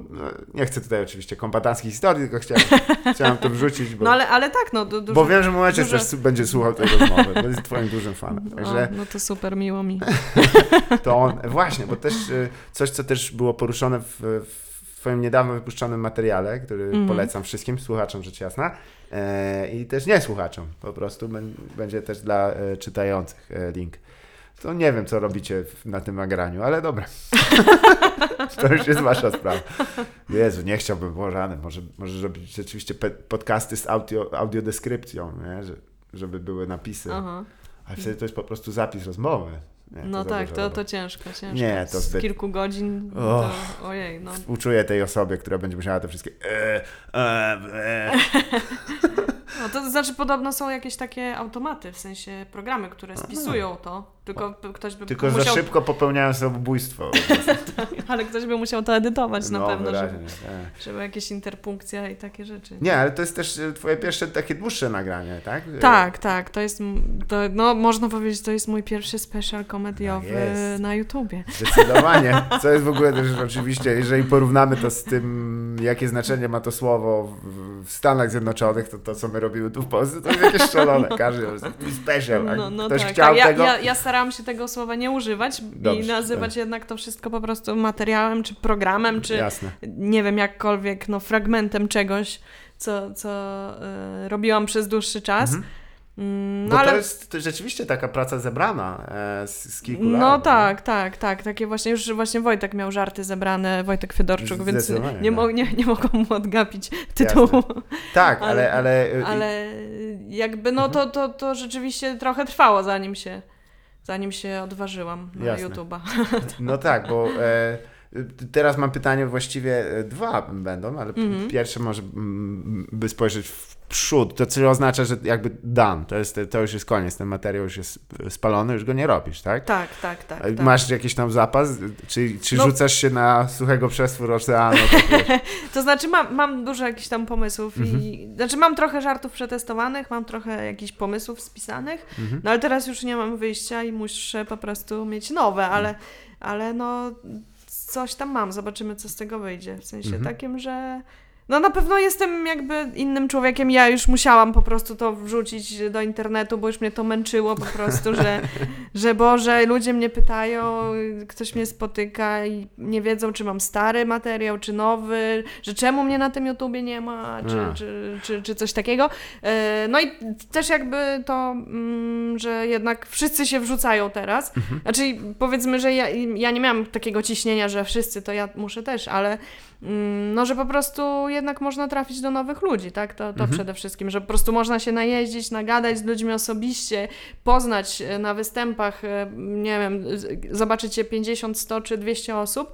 nie chcę tutaj oczywiście kombatanckich historii, tylko chciałem, chciałem to wrzucić, bo, no ale, ale tak, no du- dużo, bo wiem, że momencie dużo- też będzie słuchał tej rozmowy, bo jest twoim dużym fanem. o, Także no to super, miło mi. to on, właśnie, bo też coś, co też było poruszone w, w twoim niedawno wypuszczonym materiale, który Mhm. polecam wszystkim słuchaczom rzecz jasna e, i też nie słuchaczom, po prostu bę- będzie też dla e, czytających e, link. To nie wiem, co robicie na tym nagraniu, ale dobra. to już jest wasza sprawa. Jezu, nie chciałbym, bo rany, może, może robić rzeczywiście podcasty z audio, audiodeskrypcją, nie? Że, żeby były napisy. Aha. Ale wtedy to jest po prostu zapis rozmowy. Nie, No tak, to, roboty. to ciężko, ciężko. Nie, to Z zbyt- kilku godzin, Och. to ojej, no. Uczuję tej osobie, która będzie musiała te wszystkie. E, e, e. no. To znaczy podobno są jakieś takie automaty, w sensie programy, które spisują to, tylko ktoś by Tylko za musiał, szybko popełniają samobójstwo. ale ktoś by musiał to edytować na No, pewno, żeby, wyraźnie. e. żeby jakieś interpunkcja i takie rzeczy. Nie, ale to jest też e, twoje pierwsze takie dłuższe nagranie, tak? E, Tak, tak, to jest, to, no można powiedzieć, to jest mój pierwszy special komediowy Tak jest. na YouTubie. Zdecydowanie. Co jest w ogóle też oczywiście, jeżeli porównamy to z tym, jakie znaczenie ma to słowo w, Stanach Zjednoczonych, to to, co my robimy tu w Polsce, to jest jakieś szalone. Każdy prostu special. No, no ktoś tak, chciał tak. Ja, tego, ja, ja starałam się tego słowa nie używać Dobrze, i nazywać jednak to wszystko po prostu materiałem, czy programem, czy Jasne. nie wiem, jakkolwiek, no fragmentem czegoś, co, co y, robiłam przez dłuższy czas. Mhm. Mm, Bo No ale to jest to rzeczywiście taka praca zebrana e, z, z kilku lat. No tak, tak, tak. Takie właśnie, już właśnie Wojtek miał żarty zebrane, Wojtek Fedorczuk, więc nie, mo- tak. nie, nie mogą mu odgapić tytułu. Tak, Ale- ale... ale, e, Ale jakby no to, to, to rzeczywiście trochę trwało, zanim się, zanim się odważyłam na. YouTube'a. No tak, bo e, teraz mam pytanie właściwie e, dwa będą, ale p- Mhm. pierwsze może mm, by spojrzeć w przód, to co oznacza, że jakby done, to, jest, to już jest koniec, ten materiał już jest spalony, już go nie robisz, tak? Tak, tak, tak. A tak. Masz jakiś tam zapas? Czy, czy No. rzucasz się na suchego przestwór oceanu? To znaczy mam, mam dużo jakichś tam pomysłów i znaczy mam trochę żartów przetestowanych, mam trochę jakichś pomysłów spisanych, Mhm. no ale teraz już nie mam wyjścia i muszę po prostu mieć nowe, ale, ale no coś tam mam, zobaczymy co z tego wyjdzie, w sensie Mhm. takim, że no na pewno jestem jakby innym człowiekiem, ja już musiałam po prostu to wrzucić do internetu, bo już mnie to męczyło po prostu, że, że Boże, ludzie mnie pytają, ktoś mnie spotyka i nie wiedzą, czy mam stary materiał, czy nowy, że czemu mnie na tym YouTubie nie ma, czy, A. czy, czy, czy coś takiego. E, No i też jakby to, mm, że jednak wszyscy się wrzucają teraz. Mhm. Znaczy powiedzmy, że ja, ja nie miałam takiego ciśnienia, że wszyscy, to ja muszę też, ale no, że po prostu jednak można trafić do nowych ludzi, tak? To, to Mhm. przede wszystkim, że po prostu można się najeździć, nagadać z ludźmi osobiście, poznać e, na występach, e, nie wiem, z- zobaczycie 50, 100 czy 200 osób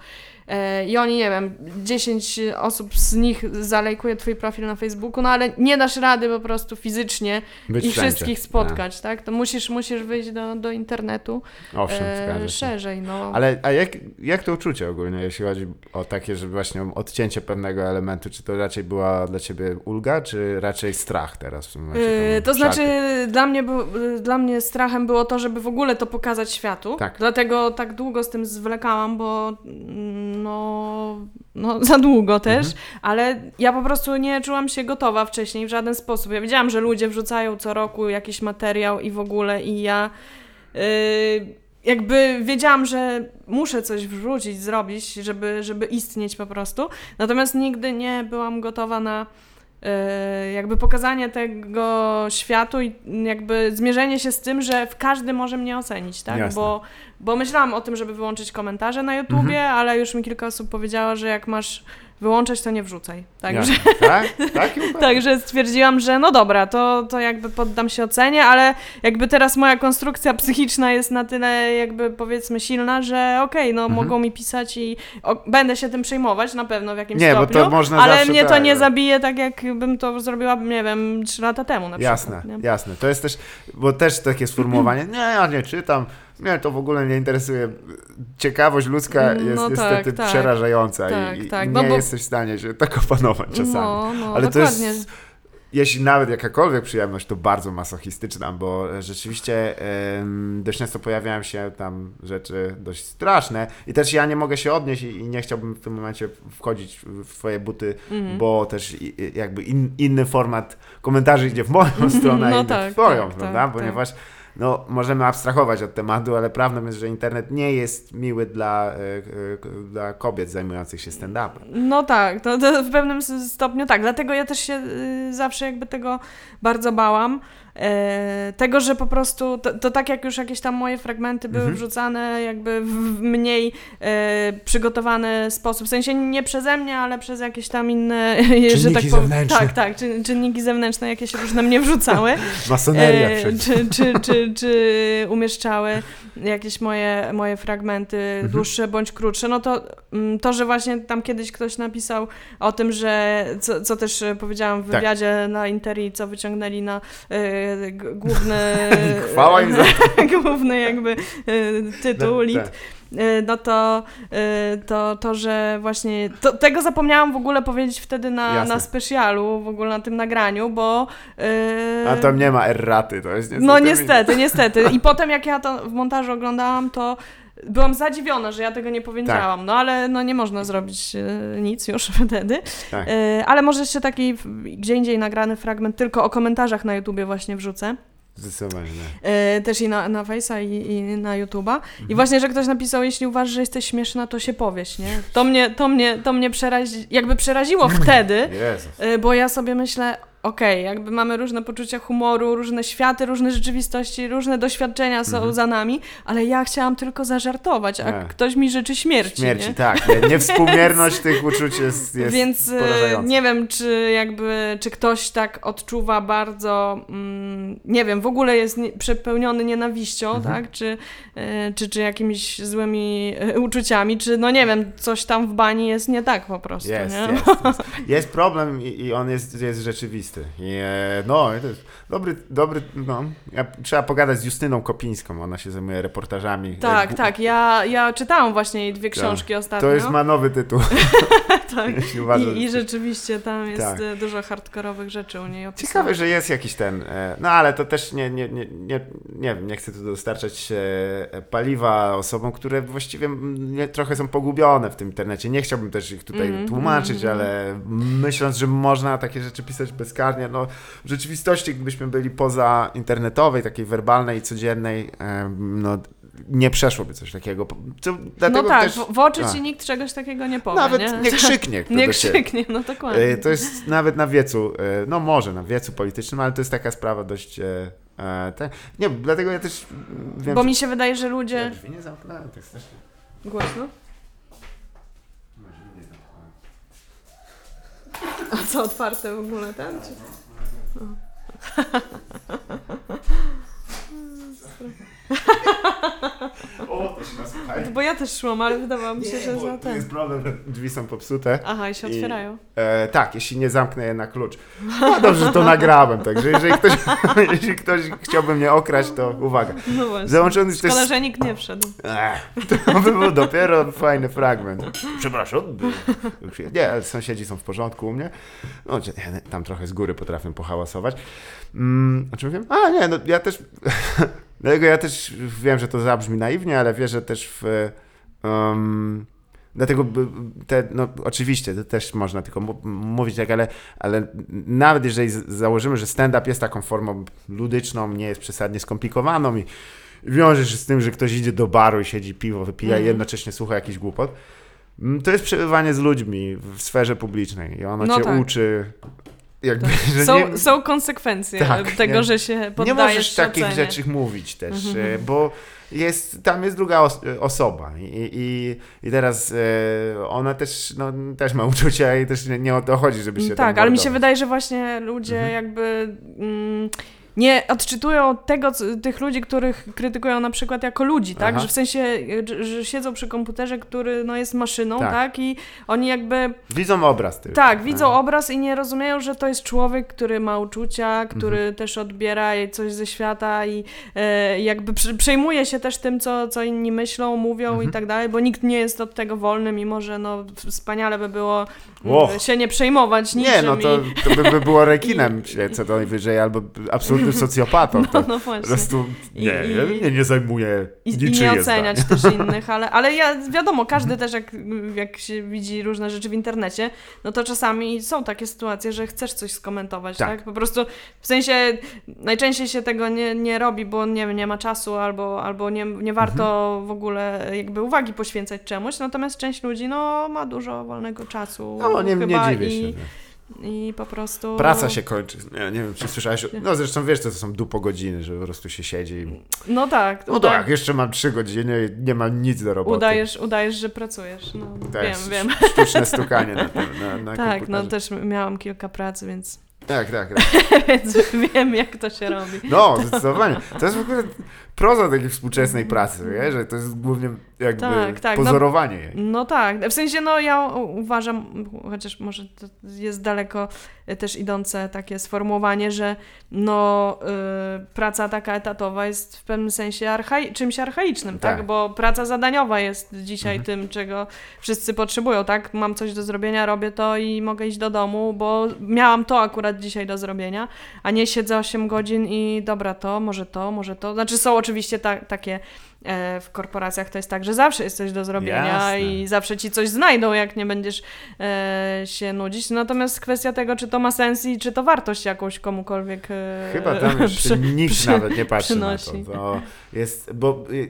i oni, nie wiem, 10 osób z nich zalajkuje twój profil na Facebooku, no ale nie dasz rady po prostu fizycznie Być ich wszędzie. wszystkich spotkać, tak? To musisz, musisz wyjść do, do internetu Owszem, e, szerzej, no. Ale a jak, jak to uczucie ogólnie, jeśli chodzi o takie, że właśnie odcięcie pewnego elementu, czy to raczej była dla ciebie ulga, czy raczej strach teraz w tym momencie? Yy, to znaczy, dla mnie, dla mnie strachem było to, żeby w ogóle to pokazać światu. Tak. Dlatego tak długo z tym zwlekałam, bo mm, no, no za długo też, Mhm. ale ja po prostu nie czułam się gotowa wcześniej w żaden sposób. Ja wiedziałam, że ludzie wrzucają co roku jakiś materiał i w ogóle i ja yy, jakby wiedziałam, że muszę coś wrzucić, zrobić, żeby, żeby istnieć po prostu. Natomiast nigdy nie byłam gotowa na jakby pokazanie tego światu i jakby zmierzenie się z tym, że w każdy może mnie ocenić, tak? Jasne. Bo, bo myślałam o tym, żeby wyłączyć komentarze na YouTubie, Mhm. ale już mi kilka osób powiedziało, że jak masz wyłączać, to nie wrzucaj. Także, Jasne. Tak? Tak? Także stwierdziłam, że no dobra, to, to jakby poddam się ocenie, ale jakby teraz moja konstrukcja psychiczna jest na tyle jakby powiedzmy silna, że okej, no Mhm. mogą mi pisać i o, będę się tym przejmować na pewno w jakimś Nie, bo stopniu, to można ale mnie to tak, nie no. zabije tak, jakbym to zrobiła, nie wiem, trzy lata temu na Jasne, przykład. Nie? jasne. To jest też, bo też takie sformułowanie, nie, ja nie czytam, mnie to w ogóle nie interesuje. Ciekawość ludzka No jest tak, niestety tak. przerażająca Tak, i, i tak, nie no bo- jesteś w stanie się tak opanować czasami. No, no, Ale to dokładnie. jest, jeśli nawet jakakolwiek przyjemność, to bardzo masochistyczna, bo rzeczywiście em, dość często pojawiają się tam rzeczy dość straszne i też ja nie mogę się odnieść i, i nie chciałbym w tym momencie wchodzić w twoje buty, Mhm. bo też i, i- jakby in, inny format komentarzy idzie w moją stronę, a No inny tak, w twoją, tak, prawda? tak, Ponieważ no, możemy abstrahować od tematu, ale prawdą jest, że internet nie jest miły dla, e, e, dla kobiet zajmujących się stand-upem. No tak, to, to w pewnym stopniu tak. Dlatego ja też się y, zawsze jakby tego bardzo bałam. E, tego, że po prostu to, to tak jak już jakieś tam moje fragmenty były Mhm. wrzucane jakby w, mniej e, przygotowany sposób. W sensie nie przeze mnie, ale przez jakieś tam inne, że tak powiem. zewnętrzne. Tak, tak, czyn, czynniki zewnętrzne, jakie się różne mnie wrzucały. Masoneria E, przecież. czy, czy, czy, czy umieszczały jakieś moje, moje fragmenty Mhm. dłuższe bądź krótsze, no to mm, to, że właśnie tam kiedyś ktoś napisał o tym, że co, co też powiedziałam w Tak. wywiadzie na Interi, co wyciągnęli na g- główny Chwała im za główny jakby e, tytuł, No, lead, tak. e, no to, e, to, to, że właśnie to, tego zapomniałam w ogóle powiedzieć wtedy na, Jasne. na specjalu, w ogóle na tym nagraniu, bo e, A tam nie ma erraty, to jest niestety. no niestety, niestety. I potem jak ja to w montażu oglądałam, to byłam zadziwiona, że ja tego nie powiedziałam. No ale no nie można zrobić e, nic już wtedy. Tak. E, ale może jeszcze taki gdzie indziej nagrany fragment tylko o komentarzach na YouTubie właśnie wrzucę. Zdecydowanie. nie. E, też i na, na Face'a i, i na YouTube'a. I właśnie, że ktoś napisał, jeśli uważasz, że jesteś śmieszna, to się powiesz, nie? To mnie, to mnie, to mnie przerazi, jakby przeraziło wtedy, bo ja sobie myślę, okej, jakby mamy różne poczucia humoru, różne światy, różne rzeczywistości, różne doświadczenia są za nami, ale ja chciałam tylko zażartować, a Mhm. Nie. ktoś mi życzy śmierci, Śmierci, nie? tak. Nie, niewspółmierność tych uczuć jest, jest Więc e, nie wiem, czy jakby, czy ktoś tak odczuwa bardzo, mm, nie wiem, w ogóle jest nie, przepełniony nienawiścią, Mhm. tak, czy, e, czy, czy jakimiś złymi e, uczuciami, czy no nie wiem, coś tam w bani jest nie tak po prostu, Jest, nie? jest, jest. Jest problem i, i on jest, jest rzeczywisty. I, e, no, to jest dobry, dobry, no. Ja, trzeba pogadać z Justyną Kopińską, ona się zajmuje reportażami. Tak, tak, ja, ja czytałam właśnie jej dwie Tak. książki ostatnio. To jest ma nowy tytuł. tak. I, I rzeczywiście tam jest Tak. e, dużo hardkorowych rzeczy u niej opisanych. Ciekawe, że jest jakiś ten. e, No ale to też nie, nie, nie, nie, nie wiem, nie chcę tu dostarczać e, paliwa osobom, które właściwie mm, trochę są pogubione w tym internecie. Nie chciałbym też ich tutaj Mhm, tłumaczyć, mhm. ale myśląc, że można takie rzeczy pisać no w rzeczywistości, gdybyśmy byli poza internetowej, takiej werbalnej i codziennej, no nie przeszłoby coś takiego. Co, no tak, też, w, w oczy tak. ci nikt czegoś takiego nie powie, nawet nie? nie krzyknie. Nie krzyknie, no dokładnie. E, To jest nawet na wiecu, e, no może na wiecu politycznym, ale to jest taka sprawa dość. e, te, nie, dlatego ja też mm, wiem. Bo mi się wydaje, że Ja ludzie... drzwi nie zamknąłem, jest też. Głośno? A co, otwarte w ogóle ten? Czy... O, to się nas słuchaj. Bo ja też szłam, ale wydawało mi się, Nie, że za ten. jest problem, drzwi są popsute. Aha, i się I- otwierają. E, tak, jeśli nie zamknę je na klucz. No dobrze, że to nagrałem, także jeżeli ktoś, jeśli ktoś chciałby mnie okraść, to uwaga. No właśnie. Załączony też... Szkoda, że nikt nie wszedł. Ech, to by był dopiero fajny fragment. Przepraszam. Nie, ale sąsiedzi są w porządku u mnie. No, tam trochę z góry potrafię pohałasować. Mm, o czym wiem? A, nie, no ja też... Dlatego ja też wiem, że to zabrzmi naiwnie, ale wierzę też w... Um, Dlatego te, no oczywiście, to też można tylko mówić tak, ale, ale nawet jeżeli założymy, że stand-up jest taką formą ludyczną, nie jest przesadnie skomplikowaną i wiąże się z tym, że ktoś idzie do baru i siedzi piwo, wypija i Mhm. jednocześnie słucha jakichś głupot, mm, to jest przebywanie z ludźmi w sferze publicznej i ono No cię tak. uczy jakby, że Są, nie, są konsekwencje Tak, tego, nie- że się nie poddajesz możesz takich ocenie. rzeczy mówić też, Mhm. e, bo jest, tam jest druga os osoba i, i, i teraz e, ona też, no, też ma uczucia i też nie, nie o to chodzi, żeby się Tak, tam ale mi się wydaje, że właśnie ludzie Mhm. jakby mm, nie odczytują tego, tych ludzi, których krytykują na przykład jako ludzi, tak? Aha. Że w sensie, że, siedzą przy komputerze, który no, jest maszyną, Tak. tak. I oni jakby, Widzą obraz tylko. tak, widzą E, obraz i nie rozumieją, że to jest człowiek, który ma uczucia, który Mhm. też odbiera coś ze świata i e, jakby przy- przejmuje się też tym, co, co inni myślą, mówią Mhm. i tak dalej, bo nikt nie jest od tego wolny, mimo że no, wspaniale by było Och. mm, się nie przejmować niczym Nie, no to, i... to by, by było rekinem się co najwyżej, albo absolutnym socjopatą. No, no po właśnie. prostu I- nie, i- ja mnie nie zajmuje I, I nie oceniać zdanie. też innych, ale, ale ja, wiadomo, każdy Mhm. też jak, jak się widzi różne rzeczy w internecie, no to czasami są takie sytuacje, że chcesz coś skomentować, Tak. tak? Po prostu, w sensie, najczęściej się tego nie, nie robi, bo nie, nie ma czasu albo, albo nie, nie warto Mhm. w ogóle jakby uwagi poświęcać czemuś, natomiast część ludzi, no, ma dużo wolnego czasu No, nie, nie chyba dziwię i, się. i po prostu... Praca się kończy. Nie, nie wiem, czy słyszałeś. No zresztą wiesz, co to są dupo godziny, że po prostu się siedzi. i- No tak, No uda- tak, jeszcze mam trzy godziny i nie mam nic do roboty. udajesz, udajesz, że pracujesz, no, Tak, wiem, wiem. Sztuczne stukanie na, tym, na, na Tak, no komputerze. też miałam kilka pracy, więc, Tak, tak, tak. więc wiem, jak to się robi. No, zdecydowanie. To jest w ogóle proza takiej współczesnej pracy, nie? że to jest głównie jakby Tak, tak, no- pozorowanie jej. No tak, w sensie no ja uważam, chociaż może to jest daleko y, też idące takie sformułowanie, że no y, praca taka etatowa jest w pewnym sensie archai- czymś archaicznym, tak. Tak. Bo praca zadaniowa jest dzisiaj Mhm. tym, czego wszyscy potrzebują, tak? Mam coś do zrobienia, robię to i mogę iść do domu, bo miałam to akurat dzisiaj do zrobienia, a nie siedzę 8 godzin i dobra to, może to, może to. Znaczy są oczywiście oczywiście ta, takie e, w korporacjach to jest tak, że zawsze jest coś do zrobienia Jasne. i zawsze ci coś znajdą, jak nie będziesz e, się nudzić. Natomiast kwestia tego, czy to ma sens i czy to wartość jakąś komukolwiek e, Chyba tam już przy- nikt przy- nawet nie patrzy przynosi. na to. to jest, bo y, y,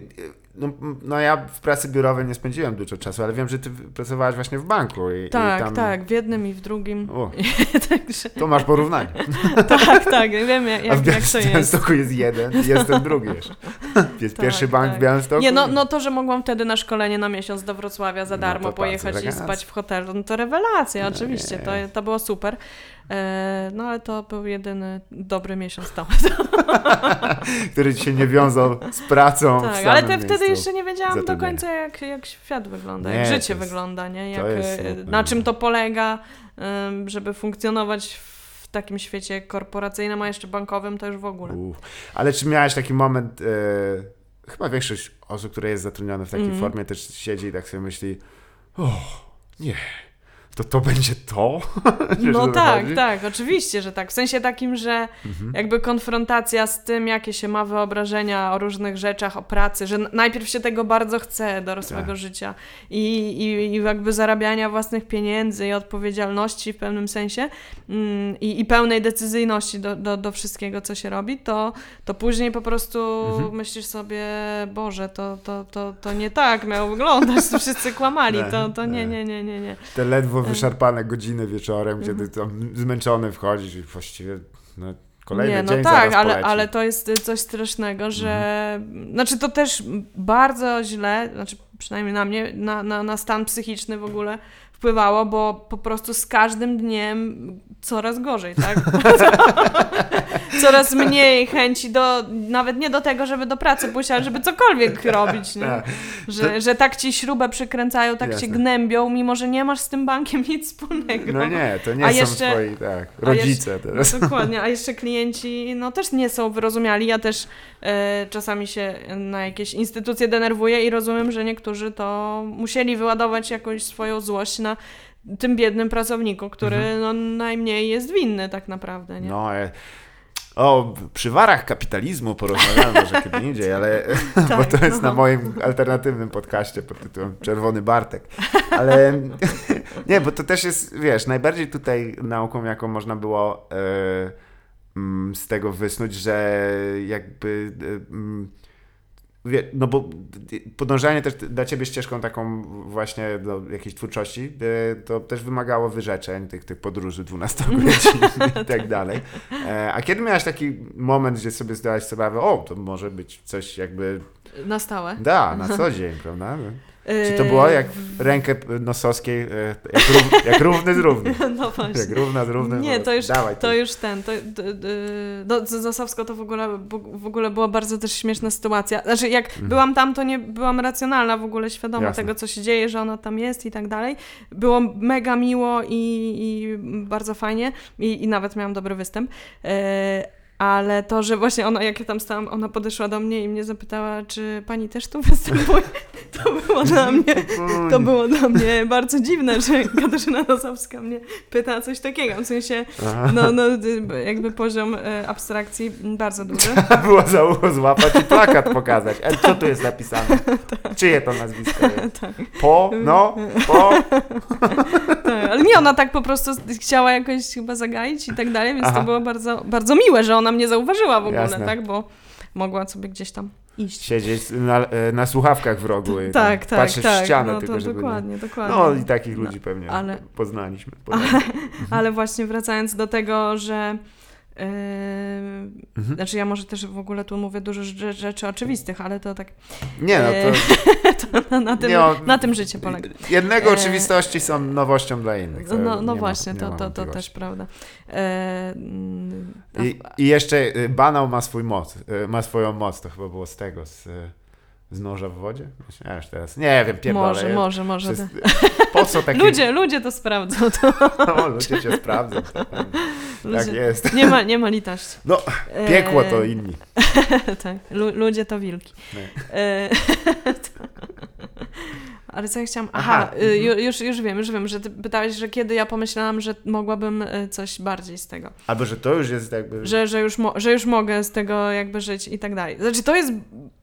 no, no ja w pracy biurowej nie spędziłem dużo czasu, ale wiem, że ty pracowałaś właśnie w banku i, Tak, i tam... tak, w jednym i w drugim. O, Także, to masz porównanie. tak, tak, wiem jak, A w jak, jak to jest. Białymstoku jest jeden, jest ten drugi jeszcze. Jest Tak, pierwszy bank tak. w Białymstoku. Nie, no, no to, że mogłam wtedy na szkolenie na miesiąc do Wrocławia za No darmo to pojechać i spać w hotelu, no to rewelacja, No oczywiście, nie. to, to było super. E, no ale to był jedyny dobry miesiąc tam. Który ci się nie wiązał z pracą w tak, ale te, wtedy jeszcze nie wiedziałam do końca, jak, jak świat wygląda, Nie, jak życie jest- wygląda, nie? Jak, jest e, na czym to polega, żeby funkcjonować w takim świecie korporacyjnym, a jeszcze bankowym, to już w ogóle. Uff. Ale czy miałeś taki moment, e, chyba większość osób, które jest zatrudnione w takiej Mhm. formie też siedzi i tak sobie myśli, o nie, to to będzie to? No tak, chodzi? tak, oczywiście, że tak. W sensie takim, że Mhm. jakby konfrontacja z tym, jakie się ma wyobrażenia o różnych rzeczach, o pracy, że najpierw się tego bardzo chce dorosłego Tak. życia i, i, i jakby zarabiania własnych pieniędzy i odpowiedzialności w pewnym sensie mm, i, i pełnej decyzyjności do, do, do wszystkiego, co się robi, to, to później po prostu Mhm. myślisz sobie, Boże, to, to, to, to nie tak miało wyglądać, wszyscy kłamali, to, to nie, nie, nie, nie, nie. Te ledwo wyszarpane godziny wieczorem, kiedy tam zmęczony wchodzisz i właściwie no, kolejny Nie, no dzień tak, ale, poleci. Mhm. ale to jest y, coś strasznego, że. Znaczy, to też bardzo źle, znaczy przynajmniej na mnie, na, na, na stan psychiczny w ogóle wpływało, bo po prostu z każdym dniem coraz gorzej, tak? coraz mniej chęci do, nawet nie do tego, żeby do pracy pójść, ale żeby cokolwiek robić, nie? Tak. Że, że tak ci śrubę przykręcają, tak Jasne. cię gnębią, mimo że nie masz z tym bankiem nic wspólnego. No nie, to nie A są jeszcze- twoi tak, rodzice teraz. No, dokładnie, a jeszcze klienci no też nie są wyrozumiali. Ja też czasami się na jakieś instytucje denerwuję i rozumiem, że niektórzy to musieli wyładować jakąś swoją złość na tym biednym pracowniku, który no, najmniej jest winny tak naprawdę, nie? Mhm. No, e, o przywarach kapitalizmu porozmawiamy może kiedy indziej, ale bo Tak, to jest no. na moim alternatywnym podcaście pod tytułem Czerwony Bartek. Ale nie, bo to też jest, wiesz, najbardziej tutaj nauką, jaką można było e, mm, z tego wysnuć, że jakby e, mm, no bo podążanie też dla ciebie ścieżką taką właśnie do jakiejś twórczości, e, to też wymagało wyrzeczeń, tych, tych podróży 12 godzin i tak dalej. E, A kiedy miałeś taki moment, gdzie sobie zdałaś sprawę, o, to może być coś jakby Na stałe. da, na co dzień, prawda? Czy E, to było jak rękę Nosowskiej, e, jak, rów, jak równy z równym? No właśnie. Jak równa z równym? Nie, no, to już, dawaj, to już ten. To, no, z to w ogóle, w ogóle była bardzo też śmieszna sytuacja. Znaczy, jak byłam tam, to nie byłam racjonalna w ogóle, świadoma Jasne. tego, co się dzieje, że ona tam jest i tak dalej. Było mega miło i, i bardzo fajnie i, i nawet miałam dobry występ. Ale to, że właśnie ona, jak ja tam stałam, ona podeszła do mnie i mnie zapytała, czy pani też tu występuje, to było dla mnie to było dla mnie bardzo dziwne, że Katarzyna Nosowska mnie pyta coś takiego. W sensie, no, no jakby poziom e, abstrakcji bardzo duży. Było za złapać i plakat pokazać. E, co tu jest napisane? Czyje to nazwisko jest? tak, Po? No? Po? tak. Ale nie, ona tak po prostu chciała jakoś chyba zagaić i tak dalej, więc Aha. to było bardzo, bardzo miłe, że ona mnie zauważyła w ogóle, Jasne. tak? Bo mogła sobie gdzieś tam iść. Siedzieć na, e, na słuchawkach w rogu i Tak, tak, patrzeć tak. w ścianę, no, tylko to żeby dokładnie, nie... dokładnie. No i takich ludzi pewnie ale- poznaliśmy. Ale właśnie wracając do tego, że. Yy, Mhm. Znaczy, ja może też w ogóle tu mówię dużo rze- rzeczy oczywistych, ale to tak. Nie no, E, to to na, na, tym, o- na tym życie polega. jednego E, oczywistości są nowością dla innych. No, no nie właśnie, ma, to, to, to też prawda. E, mm, I, I jeszcze y, banał ma swój moc, y, ma swoją moc, to chyba było z tego, z, y, z noża w wodzie? Ja już teraz, nie wiem, pierdolę. może, może, może. Przez, po co takie... Ludzie, ludzie to sprawdzą. To, No, ludzie cię sprawdzą. Tak ludzie, jest. Nie ma, nie ma litości. No, piekło to E, inni. tak, lu, ludzie to wilki. E, Ale co ja chciałam. Aha, Aha, y, mhm. ju- już, już wiem, już wiem, że ty pytałeś, że kiedy ja pomyślałam, że mogłabym y, coś bardziej z tego. Albo, że to już jest jakby... Że, że, już że już mogę z tego jakby żyć i tak dalej. Znaczy, to jest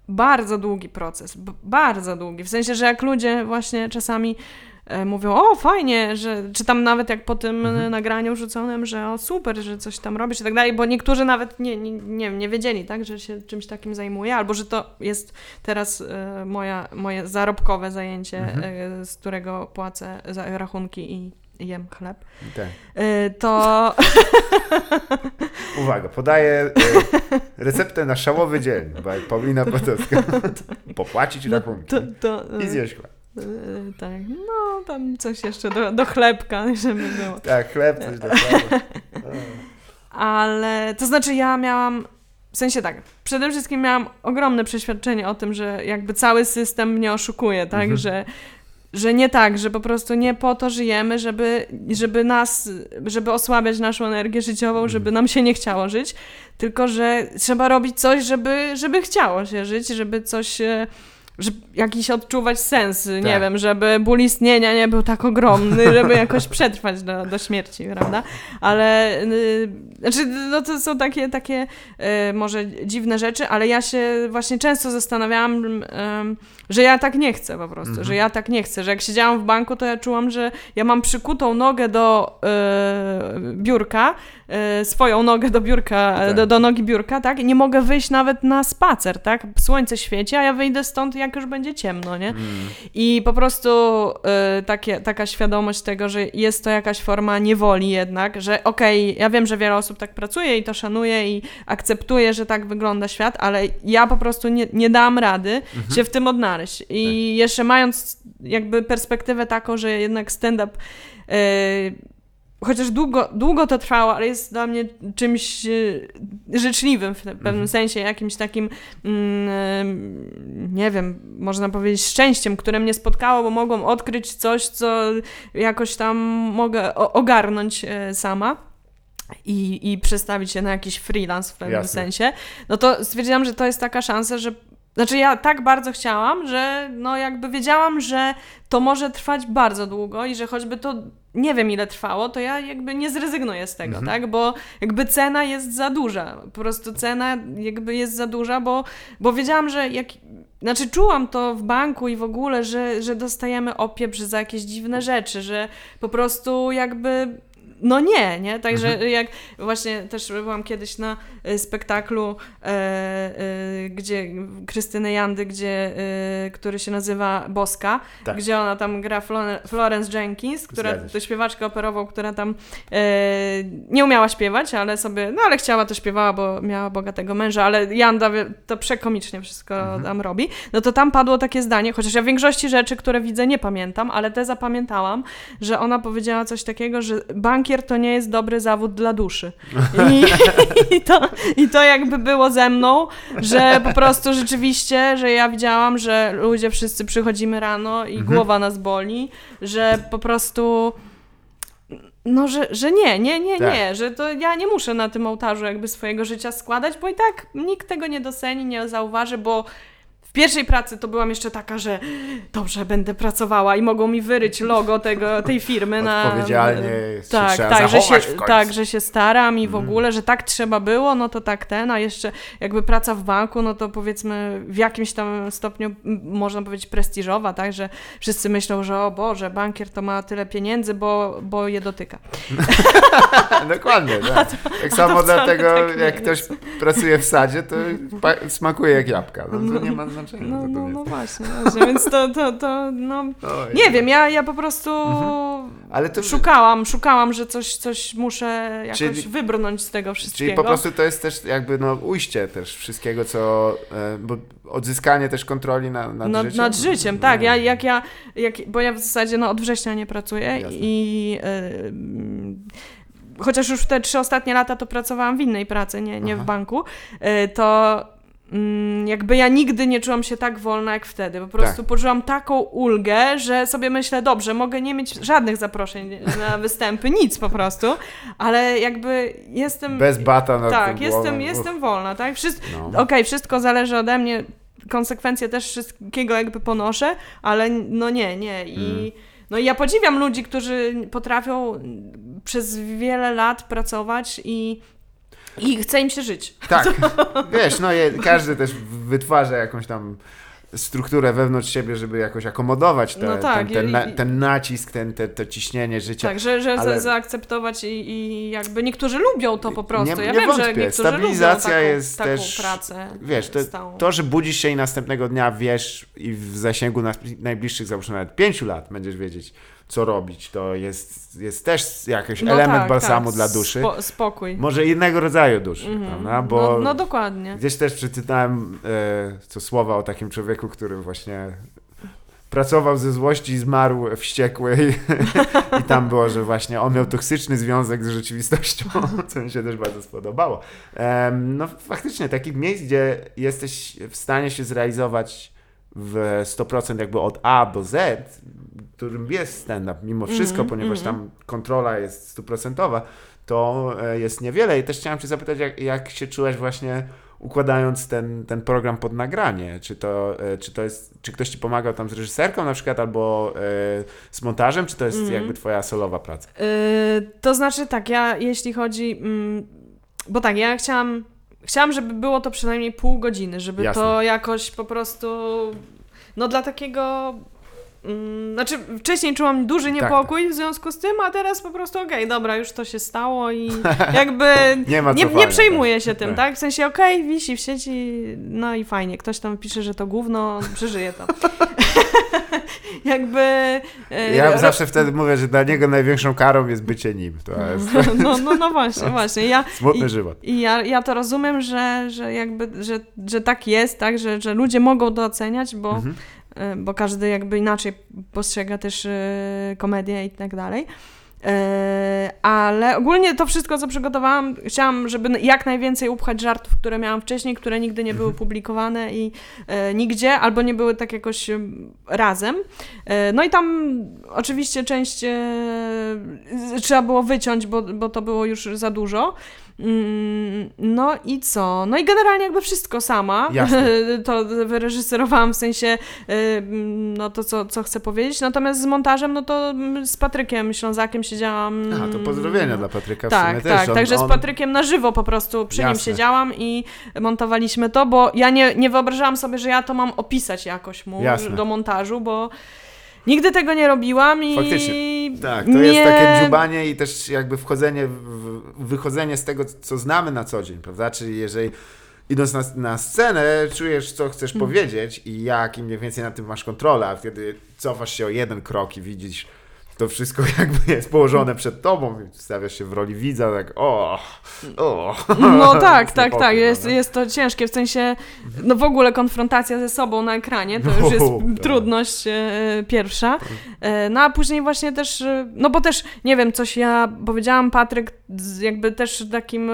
bardzo długi proces, bardzo długi. W sensie, że jak ludzie właśnie czasami e, mówią, o fajnie, że, czy tam nawet jak po tym Mhm. e, nagraniu rzuconym, że o super, że coś tam robisz i tak dalej, bo niektórzy nawet nie, nie, nie, nie wiedzieli, tak, że się czymś takim zajmuję, albo że to jest teraz e, moja, moje zarobkowe zajęcie, Mhm. e, z którego płacę za rachunki i jem chleb, Tak. e, to Uwaga, podaję e, receptę na szałowy dzień, bo Paulina Potocka. Popłacić rachunki to, to, e, i zjeść chleb. tak, no tam coś jeszcze do, do chlebka, żeby było. Tak, chleb, coś do chleba. Ale to znaczy ja miałam, w sensie tak, przede wszystkim miałam ogromne przeświadczenie o tym, że jakby cały system mnie oszukuje, tak, Mhm. że, że nie tak, że po prostu nie po to żyjemy, żeby, żeby nas, żeby osłabiać naszą energię życiową, Mhm. żeby nam się nie chciało żyć, tylko że trzeba robić coś, żeby, żeby chciało się żyć, żeby coś... żeby jakiś odczuwać sens, nie Tak. wiem, żeby ból istnienia nie był tak ogromny, żeby jakoś przetrwać do, do śmierci, prawda? Ale y, znaczy, no to są takie, takie y, może dziwne rzeczy, ale ja się właśnie często zastanawiałam, że ja tak nie chcę po prostu, Mhm. że ja tak nie chcę, że jak siedziałam w banku, to ja czułam, że ja mam przykutą nogę do y, biurka, swoją nogę do biurka, Tak. do, do nogi biurka, tak? I nie mogę wyjść nawet na spacer, tak? Słońce świeci, a ja wyjdę stąd, jak już będzie ciemno, nie? Mm. I po prostu y, takie, taka świadomość tego, że jest to jakaś forma niewoli jednak, że okej, ja wiem, że wiele osób tak pracuje i to szanuje i akceptuje, że tak wygląda świat, ale ja po prostu nie, nie dam rady się w tym odnaleźć. I jeszcze mając jakby perspektywę taką, że jednak stand-up y, chociaż długo, długo to trwało, ale jest dla mnie czymś e, życzliwym w pewnym Mhm. sensie, jakimś takim, mm, em, nie wiem, można powiedzieć szczęściem, które mnie spotkało, bo mogłam odkryć coś, co jakoś tam mogę ogarnąć e, sama. I, I przestawić się na jakiś freelance w pewnym Jasne. sensie, no to stwierdziłam, że to jest taka szansa, że znaczy ja tak bardzo chciałam, że no jakby wiedziałam, że to może trwać bardzo długo i że choćby to nie wiem ile trwało, to ja jakby nie zrezygnuję z tego, Mhm. tak? Bo jakby cena jest za duża. Po prostu cena jakby jest za duża, bo, bo wiedziałam, że jak. Znaczy, czułam to w banku i w ogóle, że, że dostajemy opieprz za jakieś dziwne rzeczy, że po prostu jakby. No nie, nie? Także Mhm. jak właśnie też byłam kiedyś na e, spektaklu, e, e, gdzie Krystyny Jandy, gdzie, e, który się nazywa Boska, Tak. gdzie ona tam gra Flore- Florence Jenkins, która to śpiewaczkę operową, która tam e, nie umiała śpiewać, ale sobie, no ale chciała, to śpiewała, bo miała bogatego męża, ale Janda to przekomicznie wszystko Mhm. tam robi. No to tam padło takie zdanie, chociaż ja większości rzeczy, które widzę, nie pamiętam, ale te zapamiętałam, że ona powiedziała coś takiego, że bankier to nie jest dobry zawód dla duszy. I, i, to, I to jakby było ze mną, że po prostu rzeczywiście, że ja widziałam, że ludzie wszyscy przychodzimy rano i Mhm. głowa nas boli, że po prostu no, że, że nie, nie, nie, Tak. nie, że to ja nie muszę na tym ołtarzu jakby swojego życia składać, bo i tak nikt tego nie doceni, nie zauważy, bo pierwszej pracy to byłam jeszcze taka, że dobrze, będę pracowała i mogą mi wyryć logo tego, tej firmy na... Odpowiedzialnie tak, trzeba tak, że się, tak, że się staram i w Mhm. ogóle, że tak trzeba było, no to tak ten, a jeszcze jakby praca w banku, no to powiedzmy w jakimś tam stopniu można powiedzieć prestiżowa, tak, że wszyscy myślą, że o Boże, bankier to ma tyle pieniędzy, bo, bo je dotyka. Dokładnie, tak. Tak samo dlatego, tak jak ktoś pracuje w sadzie, to smakuje jak jabłka. No, to nie ma No, to no, no właśnie, właśnie, więc to, to, to no... Oj, Nie wiem, ja, ja po prostu Ale to szukałam, szukałam, że coś, coś muszę jakoś Czyli- wybrnąć z tego wszystkiego. Czyli po prostu to jest też jakby no ujście też wszystkiego, co... E, bo odzyskanie też kontroli na, nad, nad, życiem. nad życiem, tak. No. Ja, jak ja, jak, bo ja w zasadzie no, od września nie pracuję Jasne. i mm, chociaż już te trzy ostatnie lata to pracowałam w innej pracy, nie, nie w banku, y, to jakby ja nigdy nie czułam się tak wolna jak wtedy. Po prostu Tak. poczułam taką ulgę, że sobie myślę, dobrze, mogę nie mieć żadnych zaproszeń na występy, nic po prostu, ale jakby jestem... Bez bata na tak, jestem, głową. jestem wolna, tak? Wszystko, No. Okej, wszystko zależy ode mnie, konsekwencje też wszystkiego jakby ponoszę, ale no nie, nie. I, Mm. no i ja podziwiam ludzi, którzy potrafią przez wiele lat pracować i I chce im się żyć. Tak, wiesz, no je, każdy też wytwarza jakąś tam strukturę wewnątrz siebie, żeby jakoś akomodować te, No tak, ten, ten, i- na, ten nacisk, ten, te, to ciśnienie życia. Tak, że, że ale- za, zaakceptować i, i jakby niektórzy lubią to po prostu. Nie- ja nie wiem, że wątpię. niektórzy Stabilizacja lubią taką, jest taką też- pracę Wiesz, to, to, że budzisz się i następnego dnia wiesz i w zasięgu na, najbliższych, załóżmy nawet pięciu lat będziesz wiedzieć, co robić, to jest, jest też jakiś No element tak, balsamu tak, dla duszy. Spo, spokój. Może innego rodzaju duszy, Mhm. prawda? Bo no, no dokładnie. Gdzieś też przeczytałem e, co słowa o takim człowieku, który właśnie pracował ze złości i zmarł wściekły i, i tam było, że właśnie on miał toksyczny związek z rzeczywistością, co mi się też bardzo spodobało. Em, no faktycznie takich miejsc, gdzie jesteś w stanie się zrealizować w 100% jakby od A do Z, którym jest stand-up mimo wszystko, Mhm, ponieważ mhm. tam kontrola jest stuprocentowa, to e, jest niewiele. I też chciałem Cię zapytać, jak, jak się czułeś właśnie układając ten, ten program pod nagranie? Czy to, e, czy to jest, czy ktoś Ci pomagał tam z reżyserką na przykład, albo e, z montażem, czy to jest Mhm. jakby Twoja solowa praca? Yy, to znaczy tak, ja jeśli chodzi. Mm, bo tak, ja chciałam. Chciałam, żeby było to przynajmniej pół godziny, żeby Jasne. to jakoś po prostu. No dla takiego. Mm, znaczy, wcześniej czułam duży Tak, niepokój w związku z tym, a teraz po prostu okej, dobra, już to się stało i jakby Nie ma nie, nie przejmuję tak. się tym, Tak. tak? W sensie okej, wisi w sieci, no i fajnie, ktoś tam pisze, że to gówno, przeżyje to. jakby... e, Ja ro- zawsze wtedy mówię, że dla niego największą karą jest bycie nim. To jest No, no, no właśnie, właśnie. Ja, smutny żywot. I ja, ja to rozumiem, że, że jakby, że, że tak jest, tak, że, że ludzie mogą to oceniać, bo, Mhm. e, bo każdy jakby inaczej postrzega też e, komedię i tak dalej. E, Ale ogólnie to wszystko, co przygotowałam, chciałam, żeby jak najwięcej upchać żartów, które miałam wcześniej, które nigdy nie były publikowane i e, nigdzie, albo nie były tak jakoś em, razem. E, no i tam oczywiście część e, trzeba było wyciąć, bo, bo to było już za dużo. Mm, No i co? No i generalnie jakby wszystko sama. Jasne. To wyreżyserowałam w sensie y, no to, co, co chcę powiedzieć. Natomiast z montażem, no to z Patrykiem Ślązakiem siedziałam. A, to pozdrowienia dla Patryka w Tak, sumie też. tak, On- także z on- Patrykiem na żywo po prostu przy nim Jasne. siedziałam i montowaliśmy to, bo ja nie, nie wyobrażałam sobie, że ja to mam opisać jakoś mu Jasne. do montażu, bo nigdy tego nie robiłam i Faktycznie. Tak, to nie... jest takie dziubanie i też jakby wchodzenie, w, wychodzenie z tego, co znamy na co dzień, prawda? Czyli jeżeli idąc na, na scenę, czujesz, co chcesz Hmm. powiedzieć i jak i mniej więcej na tym masz kontrolę, a wtedy cofasz się o jeden krok i widzisz to wszystko jakby jest położone przed tobą i stawiasz się w roli widza, tak o, o. No tak, tak, niepokój, tak. Jest, prawda? jest to ciężkie. W sensie, no w ogóle konfrontacja ze sobą na ekranie to już jest No, tak. trudność e, pierwsza. E, no a później właśnie też, e, no bo też, nie wiem, coś ja powiedziałam, Patryk jakby też takim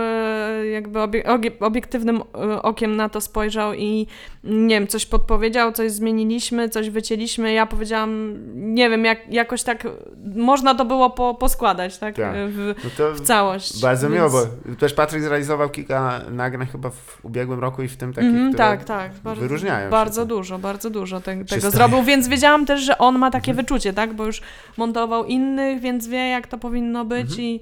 jakby obie, obie, obiektywnym okiem na to spojrzał i nie wiem, coś podpowiedział, coś zmieniliśmy, coś wycięliśmy. Ja powiedziałam, nie wiem, jak, jakoś tak można to było po, poskładać, tak? Tak. W, No to w całość. bardzo miło, Więc- bo też Patryk zrealizował kilka nagrań chyba w ubiegłym roku i w tym takich, które tak, tak. Bardzo, wyróżniają się Bardzo tym. dużo, bardzo dużo te, tego zrobił, więc wiedziałam też, że on ma takie Mhm. wyczucie, tak? Bo już montował innych, więc wie, jak to powinno być Mhm. i,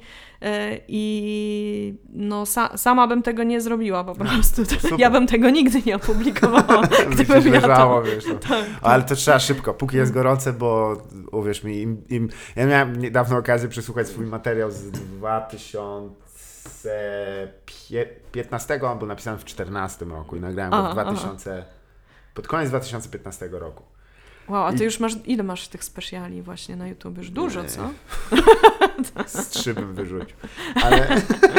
i no sa, sama bym tego nie zrobiła po prostu. No, ja bym tego nigdy nie opublikowała, By gdybym ja leżało, to... wiesz, no. Tak. Ale to trzeba szybko, póki jest gorące, bo uwierz mi, im, im, ja miałem niedawno okazję przesłuchać swój materiał z 2015, on był napisany w 2014 roku i nagrałem go Aha, w 2000, pod koniec 2015 roku. Wow, a ty I- już masz, ile masz tych specjali właśnie na YouTube? Już dużo, Nie. co? Z trzy bym wyrzucił. Ale,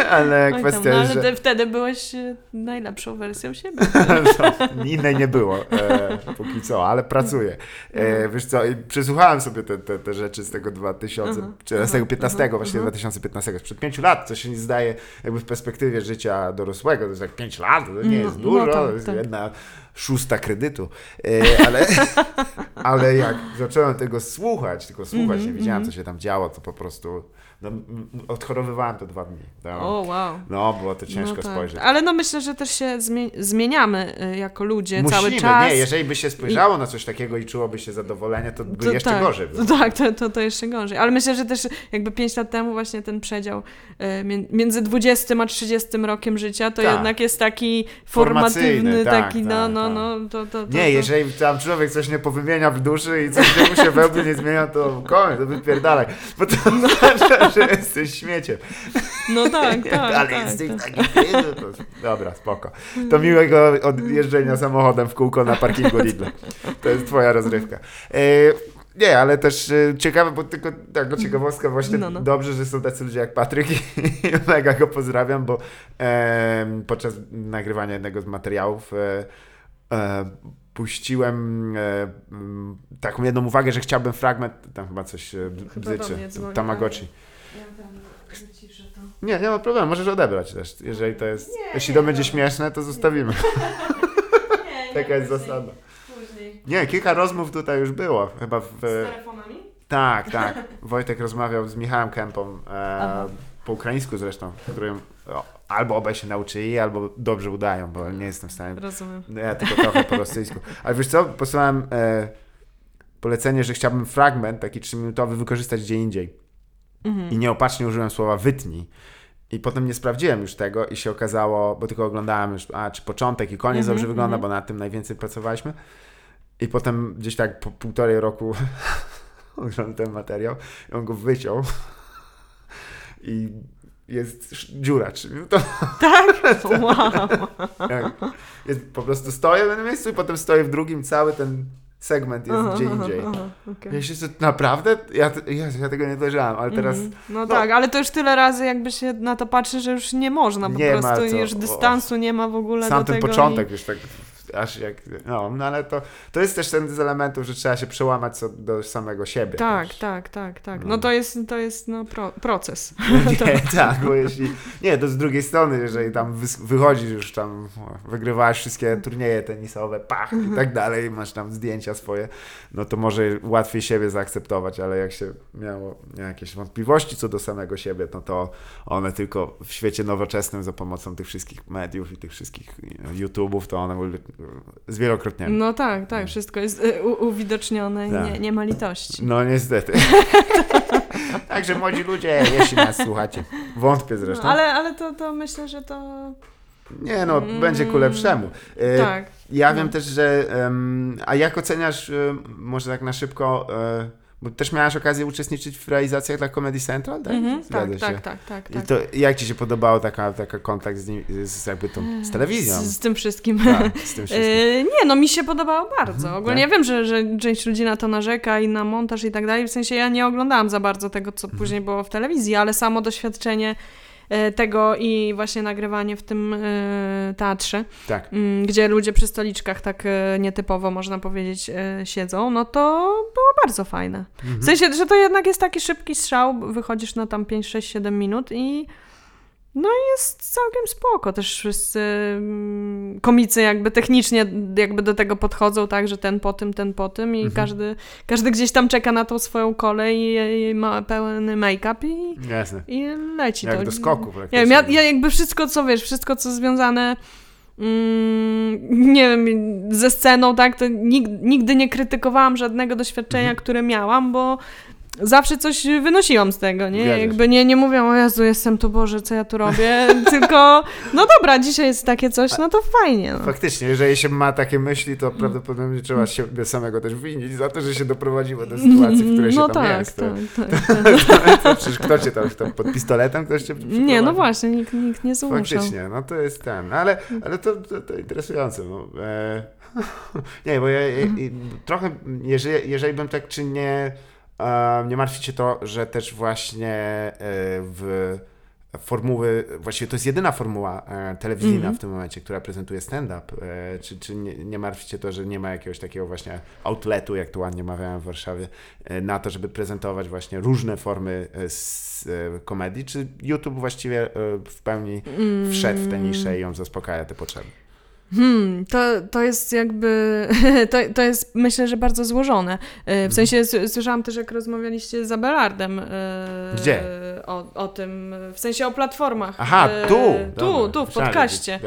ale Oj tam, kwestia no, jest, że wtedy byłeś e, najlepszą wersją siebie. to innej nie było e, póki co, ale pracuję. E, wiesz co, przesłuchałem sobie te, te, te rzeczy z tego 2000, Mhm, czy z tego 15, mhm, właśnie mhm. 2015, sprzed 5 lat, co się nie zdaje jakby w perspektywie życia dorosłego, to jest jak 5 lat, to nie No, jest no dużo, tak, to jest tak. jedna szósta kredytu, e, ale, ale jak zacząłem tego słuchać, tylko słuchać, Mhm, nie wiedziałem, co mhm. się tam działo, to po prostu no, odchorowywałem to dwa dni. No, O, wow. no było to ciężko no tak. spojrzeć. Ale no myślę, że też się zmie- zmieniamy y, jako ludzie Musimy, cały czas. nie, jeżeli by się spojrzało na coś takiego i czułoby się zadowolenie, to by To jeszcze tak, gorzej było. Tak, to, to, to jeszcze gorzej. Ale myślę, że też jakby 5 lat temu właśnie ten przedział y, mię- między 20 a 30 rokiem życia to Tak. jednak jest taki formatywny, tak, taki no, tak, no, tak. no, to, to, to, Nie, jeżeli tam człowiek coś nie powymienia w duszy i coś mu się we mnie nie zmienia, to koniec, to wypierdalaj. Bo to oznacza, że jesteś śmieciem. No tak, tak, Ale tak, jesteś tak. taki. Dobra, spoko. To miłego odjeżdżenia samochodem w kółko na parkingu Lidl. To jest twoja rozrywka. E, nie, ale też e, ciekawe, bo tylko taka ciekawostka właśnie No, no. dobrze, że są tacy ludzie jak Patryk i mega go pozdrawiam, bo e, podczas nagrywania jednego z materiałów e, e, puściłem e, taką jedną uwagę, że chciałbym fragment, tam chyba coś bzyczy, Tamagotchi. Ja tam wyciszę to. Nie, nie ma problemu, możesz odebrać też, jeżeli to jest, Nie, jeśli nie, to będzie dobra. śmieszne, to zostawimy. Nie, Taka jest zasada. Później. Nie, kilka rozmów tutaj już było, chyba w... Z telefonami? Tak, tak. Wojtek rozmawiał z Michałem Kępą, e, po ukraińsku zresztą, którym o, albo obaj się nauczyli, albo dobrze udają, bo nie jestem w stanie Rozumiem. No ja tylko trochę po rosyjsku. Ale wiesz co, posłałem e, polecenie, że chciałbym fragment taki trzyminutowy wykorzystać gdzie indziej. Mhm. I nieopatrznie użyłem słowa wytnij. I potem nie sprawdziłem już tego i się okazało, bo tylko oglądałem już, a czy początek i koniec Mhm, dobrze wygląda, mhm. bo nad tym najwięcej pracowaliśmy. I potem gdzieś tak po półtorej roku oglądam ten materiał i on go wyciął. I jest dziura trzyminutowa. Tak? Wow. Jest, po prostu stoję w jednym miejscu i potem stoję w drugim, cały ten segment jest Aha, gdzie indziej. aha, okej. Ja się naprawdę? Ja, Jezu, ja tego nie dojrzałem, ale teraz Mhm. No, tak, ale to już tyle razy jakby się na to patrzy, że już nie można, po Nie ma prostu co, już o. dystansu nie ma w ogóle sam do ten tego. początek już tak aż jak, no, no ale to, to jest też ten z elementów, że trzeba się przełamać co do samego siebie. Tak, też. tak, tak, tak. No. No to jest, to jest no, pro, proces. Nie, tak, bo jeśli, nie, to z drugiej strony, jeżeli tam wychodzisz już tam, o, wygrywałeś wszystkie turnieje tenisowe, pach i tak dalej, masz tam zdjęcia swoje, no to może łatwiej siebie zaakceptować, ale jak się miało jakieś wątpliwości co do samego siebie, no to one tylko w świecie nowoczesnym za pomocą tych wszystkich mediów i tych wszystkich e, YouTube'ów, to one były zwielokrotnione. No tak, tak, wszystko jest y, u, uwidocznione i Tak. nie, nie ma litości. No niestety. Także młodzi ludzie, jeśli nas słuchacie, wątpię No, zresztą. ale, ale to, to myślę, że to... Nie no, Mm. będzie ku lepszemu. E, Tak. Ja No. wiem też, że. em, a jak oceniasz, e, może tak na szybko, e, bo też miałaś okazję uczestniczyć w realizacjach dla Comedy Central, tak? Mhm, Zgadza tak, się. tak, tak, tak, I tak. to jak ci się podobał taka, taka kontakt z, nim, z jakby tą, z telewizją? Z, z tym wszystkim. Tak, z tym wszystkim. Yy, nie, no mi się podobało bardzo. Mhm, Ogólnie tak. ja wiem, że, że część ludzi na to narzeka i na montaż i tak dalej. W sensie ja nie oglądałam za bardzo tego, co Mhm. później było w telewizji, ale samo doświadczenie tego i właśnie nagrywanie w tym e, teatrze, Tak. mm, gdzie ludzie przy stoliczkach tak e, nietypowo, można powiedzieć, e, siedzą, no to było bardzo fajne. Mhm. W sensie, że to jednak jest taki szybki strzał, wychodzisz na tam 5, 6, 7 minut i no i jest całkiem spoko. Też wszyscy mm, komicy jakby technicznie jakby do tego podchodzą tak, że ten po tym, ten po tym i Mhm. każdy, każdy gdzieś tam czeka na tą swoją kolej i, ma pełny make-up i, Jasne. i leci Jak to. do skoku wiem, ja, ja jakby wszystko, co wiesz, wszystko, co związane mm, nie wiem, ze sceną, tak, to nigdy, nigdy nie krytykowałam żadnego doświadczenia, Mhm. które miałam, bo zawsze coś wynosiłam z tego, nie? Się. Jakby nie, nie mówię, o Jezu, jestem tu, Boże, co ja tu robię, tylko no dobra, dzisiaj jest takie coś, no to fajnie. No. Faktycznie, jeżeli się ma takie myśli, to prawdopodobnie trzeba siebie samego też winić za to, że się doprowadziło do sytuacji, w której się no tam tak, jest. To- tak, tak, tak. Przecież kto cię tam, tam pod pistoletem ktoś cię Nie, no właśnie, nikt, nikt nie zmuszał. Faktycznie, no to jest ten, ale, ale to, to, to interesujące. No. E, nie, bo ja, ja, i- trochę, jeżeli, jeżeli bym tak czy nie, nie martwi cię to, że też właśnie e, w formuły, właściwie to jest jedyna formuła e, telewizyjna Mhm. w tym momencie, która prezentuje stand-up. E, czy czy nie, nie martwi cię to, że nie ma jakiegoś takiego właśnie outletu, jak to ładnie mawiałem w Warszawie, na to, żeby prezentować właśnie różne formy komedii? Czy YouTube właściwie w pełni wszedł w tę niszę i ją zaspokaja te potrzeby? Hmm, to, to jest jakby, to, to jest myślę, że bardzo złożone. E, W sensie s- słyszałam też, jak rozmawialiście z Abelardem. e, Gdzie? O, o tym, w sensie o platformach. Aha, E, tu! Tu, Dobra. tu, w podcaście.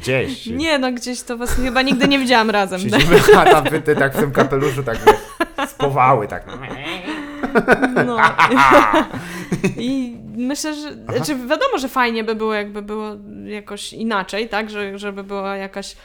gdzieś. Nie, no gdzieś to was chyba nigdy nie widziałam razem. Siedzimy, a tam wy, ty tak w tym kapeluszu tak spowały, tak. No. I myślę, że znaczy wiadomo, że fajnie by było, jakby było jakoś inaczej, tak? Że, żeby była jakaś,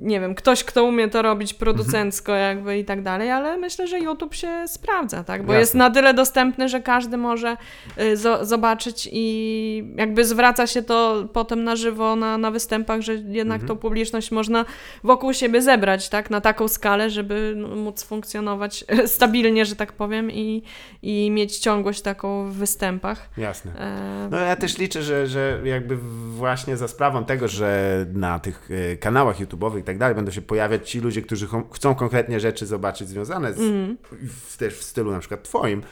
nie wiem, ktoś, kto umie to robić producencko jakby i tak dalej, ale myślę, że YouTube się sprawdza, tak? Bo Jasne. jest na tyle dostępny, że każdy może y, zo- zobaczyć i jakby zwraca się to potem na żywo na, na występach, że jednak tą publiczność można wokół siebie zebrać, tak? Na taką skalę, żeby no, móc funkcjonować stabilnie, że tak powiem i, i mieć ciągłość taką w występach. Jasne. E, No ja też liczę, że, że jakby właśnie za sprawą tego, że na tych e, kanałach YouTube'owych i tak dalej będą się pojawiać ci ludzie, którzy ch- chcą konkretnie rzeczy zobaczyć związane z, Mhm. w, też w stylu na przykład twoim,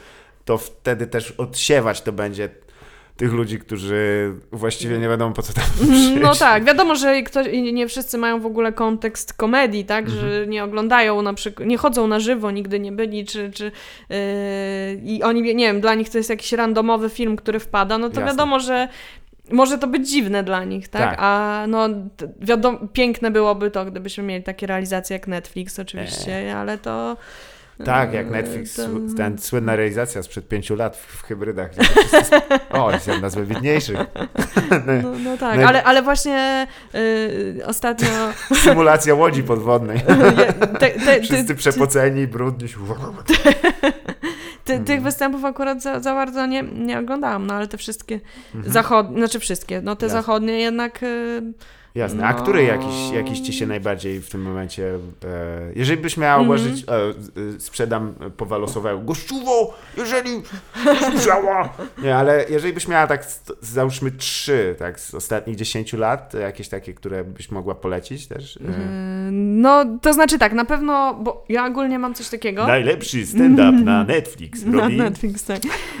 to wtedy też odsiewać to będzie tych ludzi, którzy właściwie nie wiadomo po co tam przyjść. No tak, wiadomo, że ktoś, nie wszyscy mają w ogóle kontekst komedii, tak, Mhm. że nie oglądają na przykład, nie chodzą na żywo, nigdy nie byli, czy, czy yy, i oni, nie wiem, dla nich to jest jakiś randomowy film, który wpada, no to Jasne. wiadomo, że może to być dziwne dla nich, tak? Tak. A no, wiadomo, piękne byłoby to, gdybyśmy mieli takie realizacje jak Netflix oczywiście, ale to... Tak, jak yy, Netflix, to- sł- ten słynna realizacja sprzed pięciu lat w, w hybrydach. Wszyscy... O, jest jedna z wybitniejszych. No, no tak, ale, ale właśnie yy, ostatnio... Symulacja łodzi podwodnej. te, te, Wszyscy ty, przepoceni, brudni. Ty, Mhm. Tych występów akurat za, za bardzo nie, nie oglądałam, no ale te wszystkie Mhm. zachodnie, znaczy wszystkie, no te Jasne. zachodnie jednak... y, Jasne. A No. który jakiś, jakiś ci się najbardziej w tym momencie. E, jeżeli byś miała Mhm. ułożyć, e, e, sprzedam powalosowego. Gościuwo, jeżeli słyszała. Nie, ale jeżeli byś miała tak, załóżmy trzy, tak, z ostatnich 10 lat, jakieś takie, które byś mogła polecić też. E, no, to znaczy tak, na pewno, bo ja ogólnie mam coś takiego... Najlepszy stand-up na Netflix Na robi. Netflix, tak.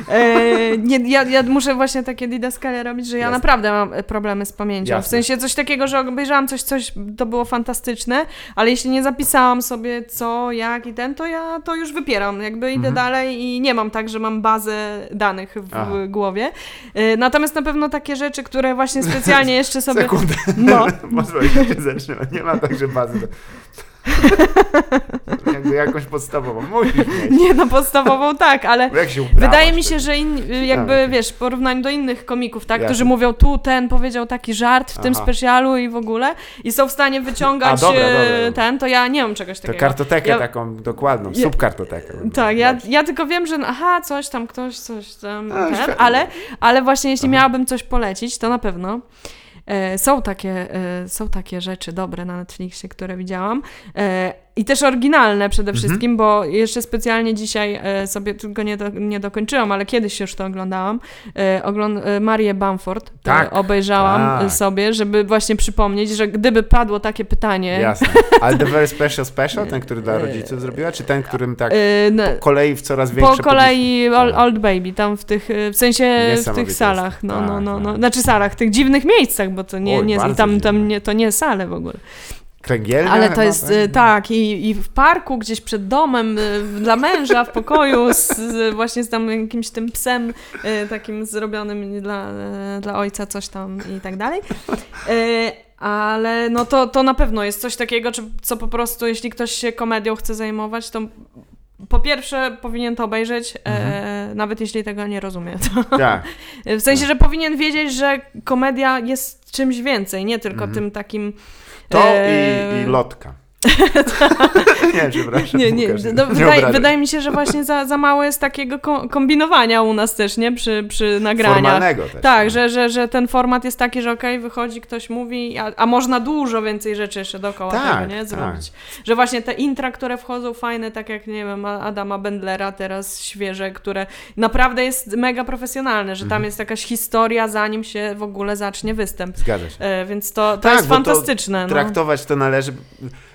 E, nie, ja, ja muszę właśnie takie didaskalia robić, że ja Jasne. naprawdę mam problemy z pamięcią. W Jasne. sensie coś takiego, że obejrzałam coś, coś, to było fantastyczne, ale jeśli nie zapisałam sobie co, jak i ten, to ja to już wypieram. Jakby idę Mhm. dalej i nie mam tak, że mam bazę danych w Aha. głowie. E, natomiast na pewno takie rzeczy, które właśnie specjalnie jeszcze sobie... Sekundę. No. Pozwól, że się zacznę. Nie mam także bazy. Jakby jakąś podstawową. Musisz mieć. Nie, no podstawową tak, ale Wydaje mi się, że in, jakby, okej. wiesz, w porównaniu do innych komików, tak, Jasne. którzy mówią, tu ten powiedział taki żart w tym Aha. specjalu i w ogóle i są w stanie wyciągać A, dobra, e, dobra, ten, to ja nie mam czegoś To takiego. kartotekę Ja- taką dokładną, Ja- subkartotekę. Tak, ja, ja tylko wiem, że aha, coś tam, ktoś, coś tam, A, ten, ale, ale właśnie jeśli Aha. miałabym coś polecić, to na pewno e, są, takie, e, są takie rzeczy dobre na Netflixie, które widziałam i też oryginalne przede Mhm. wszystkim, bo jeszcze specjalnie dzisiaj e, sobie tylko nie, do, nie dokończyłam, ale kiedyś już to oglądałam, e, ogląd e, Marię Bamford Tak, obejrzałam tak. sobie, żeby właśnie przypomnieć, że gdyby padło takie pytanie... Jasne. Ale The Very Special Special, ten, który dla rodziców zrobiła, czy ten, którym tak no, po kolei w coraz większe Po kolei? Old, Old Baby, tam w tych, w sensie w tych salach, no, no, Tak, no, no, tak. znaczy salach, tych dziwnych miejscach, bo to nie, Oj, nie tam, dziwne. tam nie, to nie sale w ogóle. Kręgielnia Ale to jest, y, tak, i, i w parku, gdzieś przed domem, y, dla męża, w pokoju, z, właśnie z tam jakimś tym psem y, takim zrobionym dla, dla ojca, coś tam i tak dalej. Ale no to, to na pewno jest coś takiego, czy, co po prostu, jeśli ktoś się komedią chce zajmować, to po pierwsze powinien to obejrzeć, e, nawet jeśli tego nie rozumie. Tak. w sensie, że powinien wiedzieć, że komedia jest czymś więcej, nie tylko Mhm. tym takim... To e, i, i lotka. nie, przepraszam. Nie, nie, no, wydaje, wydaje mi się, że właśnie za, za mało jest takiego ko- kombinowania u nas też, nie? Przy, przy nagraniach. Formalnego też. Tak, no. że, że, że ten format jest taki, że okej, wychodzi, ktoś mówi, a, a można dużo więcej rzeczy jeszcze dookoła Tak, tego, nie? tak. Zrobić. Że właśnie te intra, które wchodzą fajne, tak jak, nie wiem, Adama Bendlera teraz świeże, które naprawdę jest mega profesjonalne, że tam Mhm. jest jakaś historia, zanim się w ogóle zacznie występ. Zgadza się. E, więc to, to Tak, jest bo to fantastyczne. no. Traktować to należy.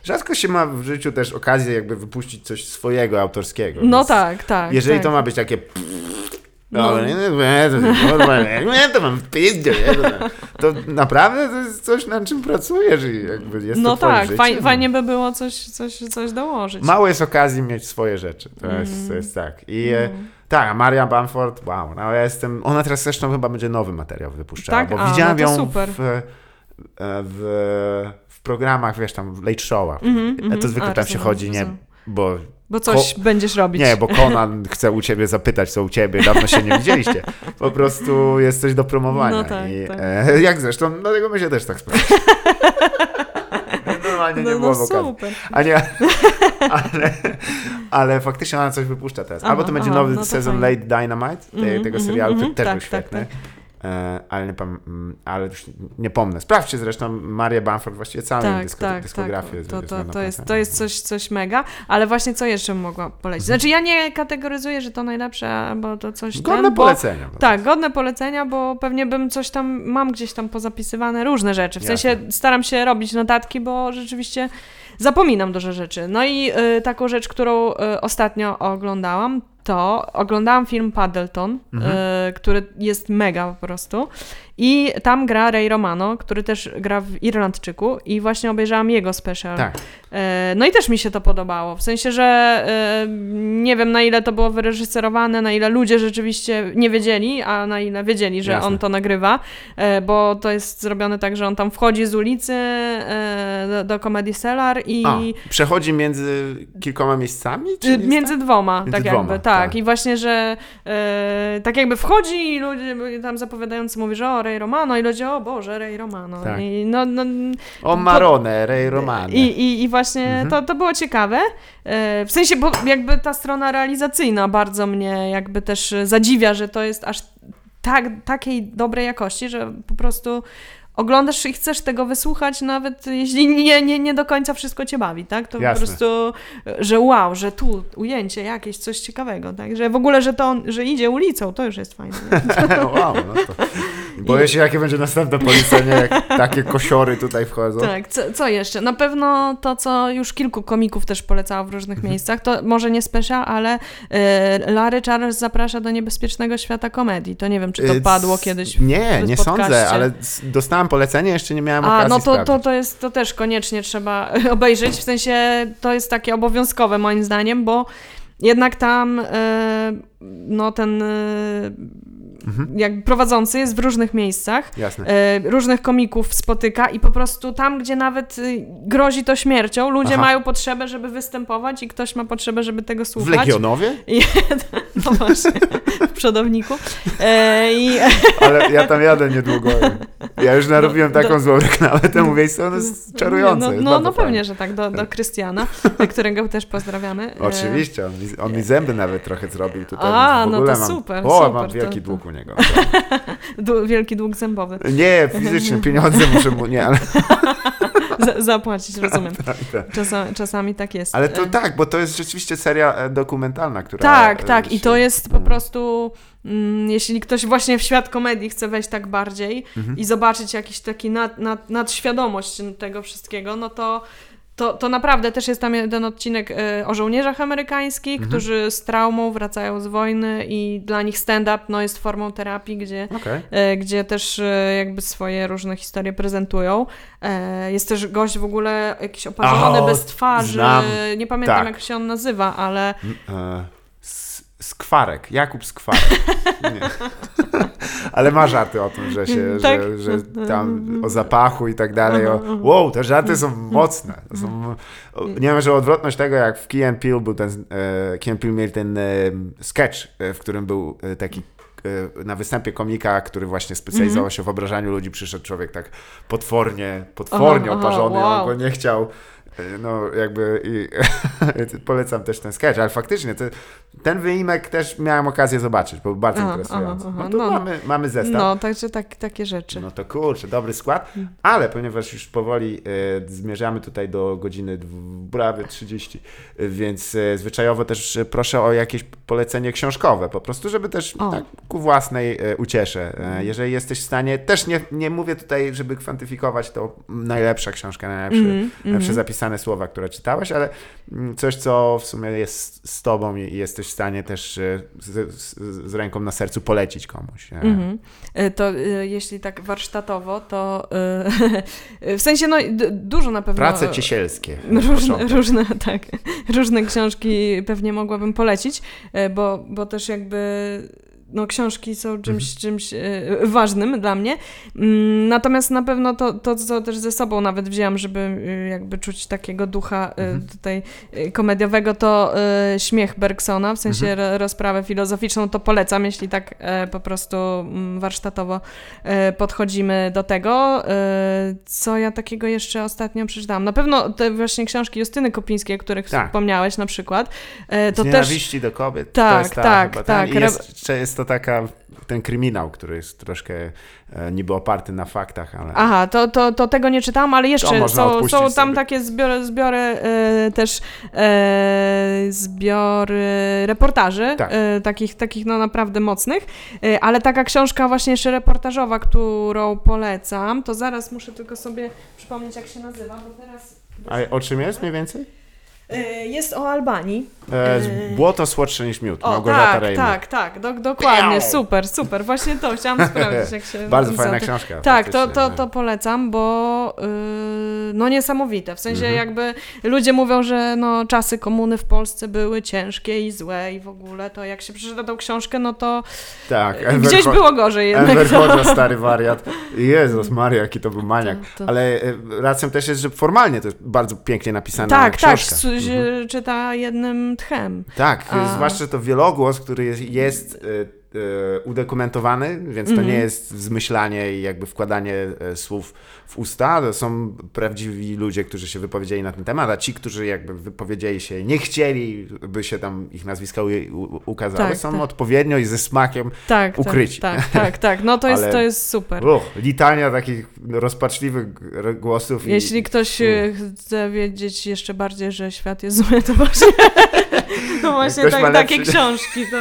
Rzadko się ma w życiu też okazję jakby wypuścić coś swojego, autorskiego. No tak, tak. Jeżeli tak. to ma być takie No. No, nie, nie, nie, to mam pizdzie, to, naprawdę to jest coś, nad czym pracujesz i jakby jest No tak, faj, no. fajnie by było coś, coś, coś dołożyć. Mało jest okazji mieć swoje rzeczy, to, jest, to jest tak. I No. tak, a Maria Bamford, wow, no ja jestem, ona teraz zresztą chyba będzie nowy materiał wypuszczała, Tak? bo A, widziałem no to ją super. w, e, w, w programach, wiesz, tam w late showach. Mhm, Ja mhm. to zwykle A, tam się chodzi, nie, bo Bo coś będziesz robić. Nie, bo Conan chce u ciebie zapytać, co u ciebie, dawno się nie widzieliście. Po prostu jest coś do promowania. No tak, I, tak. E, jak zresztą, dlatego my się też tak spotkaliśmy. Normalnie nie No, było no super. A nie, ale, ale faktycznie ona coś wypuszcza teraz. Albo to będzie aha, nowy no to sezon fajnie. Late Dynamite, te, Mhm, tego mhm, serialu, który mhm, też tak, był tak, świetny. E, ale, nie mm, ale już nie pomnę. Sprawdźcie zresztą Marię Bamford, właściwie całą Tak, dysko, tak, dyskografię. tak. To, jest to, to, jest, to jest coś, coś mega, ale właśnie co jeszcze mogła polecić? Znaczy ja nie kategoryzuję, że to najlepsze, bo to coś Godne ten, bo, polecenia. no. Tak, godne polecenia, bo pewnie bym coś tam, mam gdzieś tam pozapisywane różne rzeczy. W sensie Jasne. staram się robić notatki, bo rzeczywiście zapominam dużo rzeczy. No i y, taką rzecz, którą y, ostatnio oglądałam, to oglądałam film Paddleton, Mhm. y, który jest mega po prostu. I tam gra Ray Romano, który też gra w Irlandczyku i właśnie obejrzałam jego special. Tak. E, No i też mi się to podobało. W sensie, że e, nie wiem na ile to było wyreżyserowane, na ile ludzie rzeczywiście nie wiedzieli, a na ile wiedzieli, że Jasne. on to nagrywa, bo to jest zrobione tak, że on tam wchodzi z ulicy do, do Comedy Cellar i A, przechodzi między kilkoma miejscami? Y, między dwoma, Między tak dwoma, jakby, tak. Tak. I właśnie, że e, tak jakby wchodzi i ludzie tam zapowiadający mówi, że o, Ray Romano i ludzie, o Boże, Ray Romano. Tak. I, no, no, O Marone, Ray Romano. i, i, I właśnie Mhm. to, to było ciekawe. E, W sensie, bo jakby ta strona realizacyjna bardzo mnie jakby też zadziwia, że to jest aż tak, takiej dobrej jakości, że po prostu oglądasz i chcesz tego wysłuchać, nawet jeśli nie, nie, nie do końca wszystko cię bawi, tak? To Jasne. po prostu, że wow, że tu ujęcie jakieś, coś ciekawego, tak? Że w ogóle, że to on, że idzie ulicą, to już jest fajne. wow, no to... Boję się, jakie będzie następne polecenie, jak takie kosiory tutaj wchodzą. Tak, co, co jeszcze? Na pewno to, co już kilku komików też polecało w różnych Mhm. miejscach, to może nie special, ale e, Larry Charles zaprasza do niebezpiecznego świata komedii. To nie wiem, czy to Y, padło kiedyś. w- Nie, w nie sądzę, ale s- dostałem polecenie, jeszcze nie miałem A, okazji no to, to, sprawdzić. to, jest, to też koniecznie trzeba obejrzeć, w sensie to jest takie obowiązkowe moim zdaniem, bo jednak tam e, no ten e, Mhm. jak prowadzący jest w różnych miejscach, Jasne. e, różnych komików spotyka i po prostu tam, gdzie nawet y, grozi to śmiercią, ludzie Aha. mają potrzebę, żeby występować i ktoś ma potrzebę, żeby tego W słuchać. Legionowie? No właśnie, w przodowniku. E, I Ale ja tam jadę niedługo. Ja już narobiłem Do- taką złą reklamę temu miejscu, ono jest czarujące. No, no, no pewnie, że tak, do, do Krystiana, którego też pozdrawiamy. E, Oczywiście, on mi, on mi zęby nawet trochę zrobił tutaj. A, w no to super, O, super, mam wielki to- dług u niego. Du- wielki dług zębowy. Nie, fizycznie, pieniądze muszę mu, nie, ale, zapłacić, rozumiem. tak, tak. Czasami, czasami tak jest. ale to E, tak, bo to jest rzeczywiście seria e, dokumentalna, która... Tak, e, tak. I się- to jest po prostu, mm, jeśli ktoś właśnie w świat komedii chce wejść tak bardziej Mhm. i zobaczyć jakiś taki nad, nad, nadświadomość tego wszystkiego, no to, to, to naprawdę też jest tam jeden odcinek e, o żołnierzach amerykańskich, Mhm. którzy z traumą wracają z wojny i dla nich stand-up no, jest formą terapii, gdzie e, gdzie też e, jakby swoje różne historie prezentują. E, Jest też gość w ogóle jakiś oparzony, O, bez twarzy, znam. nie pamiętam Tak. jak się on nazywa, ale M- e, Skwarek, Jakub Skwarek. Nie. Ale ma żarty o tym, że się, Tak. że, że tam o zapachu i tak dalej. O, wow, te żarty są mocne. To są, o, nie wiem, że odwrotność tego, jak w Key and Peele był ten, e, Key and Peele mieli ten e, sketch, e, w którym był taki na występie komika, który właśnie specjalizował się w obrażaniu ludzi, przyszedł człowiek tak potwornie, potwornie Aha, aha, oparzony, wow. on go nie chciał. E, No, jakby i polecam też ten sketch, ale faktycznie to, ten wyimek też miałem okazję zobaczyć, bo bardzo Aha, interesujący. aha, no to no. mamy, mamy zestaw. no, także tak, takie rzeczy. No to kurczę, dobry skład, ale ponieważ już powoli e, zmierzamy tutaj do godziny prawie 30, e, więc e, zwyczajowo też proszę o jakieś polecenie książkowe, po prostu, żeby też O. tak, ku własnej e, uciesze. E, jeżeli jesteś w stanie, też nie, nie mówię tutaj, żeby kwantyfikować to najlepsza książka, najlepszy, Mhm, najlepsze mhm. zapisy, napisane słowa, które czytałeś, ale mm, coś, co w sumie jest z tobą i jesteś w stanie też e, z, z, z ręką na sercu polecić komuś. E, Mhm. Y, To y, jeśli tak warsztatowo, to w sensie no dużo na pewno. Prace ciesielskie. Różne, różne, tak, różne książki pewnie mogłabym polecić, e, bo, bo też jakby no, książki są czymś, czymś e, ważnym dla mnie. Mm, Natomiast na pewno to, to, co też ze sobą nawet wzięłam, żeby e, jakby czuć takiego ducha e, Mhm. tutaj komediowego, to śmiech Bergsona, w sensie Mhm. ro- rozprawę filozoficzną, to polecam, jeśli tak po prostu mm, warsztatowo podchodzimy do tego. Co ja takiego jeszcze ostatnio przeczytałam? Na pewno te właśnie książki Justyny Kopińskiej, o których Tak. wspomniałeś na przykład. E, Z To też do kobiet. to Tak, jest ta, tak, tak. Jest, jest to taka, ten kryminał, który jest troszkę e, niby oparty na faktach, ale... Aha, to, to, to tego nie czytałam, ale To jeszcze są, są tam sobie. takie zbiory, zbiory e, też e, zbiory reportaży, Tak. e, takich, takich no naprawdę mocnych, ale taka książka właśnie jeszcze reportażowa, którą polecam, to zaraz muszę tylko sobie przypomnieć jak się nazywa, bo teraz... A o czym jest mniej więcej? E, Jest o Albanii. E, E, błoto słodsze niż miód, O, Małgorzata tak, Rejmer. tak, tak, do, dokładnie, super, super, właśnie to chciałam sprawdzić, jak się Bardzo fajna książka. Tak, to, faktycznie, to, no. to polecam, bo yy, no niesamowite. W sensie Mhm. jakby ludzie mówią, że no, czasy komuny w Polsce były ciężkie i złe i w ogóle to jak się przeczyta tą książkę, no to Tak, Enver gdzieś było gorzej jednak. To, Hoxha, stary wariat. Jezus Maria, jaki to był maniak. to, Ale e, racją też jest, że formalnie to jest bardzo pięknie napisana tak, tak, książka. S- Mhm. czyta jednym tchem. Tak, A. zwłaszcza to wielogłos, który jest, jest e, udokumentowany, więc to Mhm. nie jest zmyślanie i jakby wkładanie e, słów w usta. To są prawdziwi ludzie, którzy się wypowiedzieli na ten temat, a ci, którzy jakby wypowiedzieli się, nie chcieli, by się tam ich nazwiska ukazały, Tak, są tak. odpowiednio i ze smakiem Tak, Ukryci. Tak, tak, tak, tak. No to jest, Ale- to jest super. Uch, litania takich rozpaczliwych głosów. i- Jeśli ktoś e, chce wiedzieć jeszcze bardziej, że świat jest zły, to właśnie, to właśnie tak, takie lepszy- książki. To,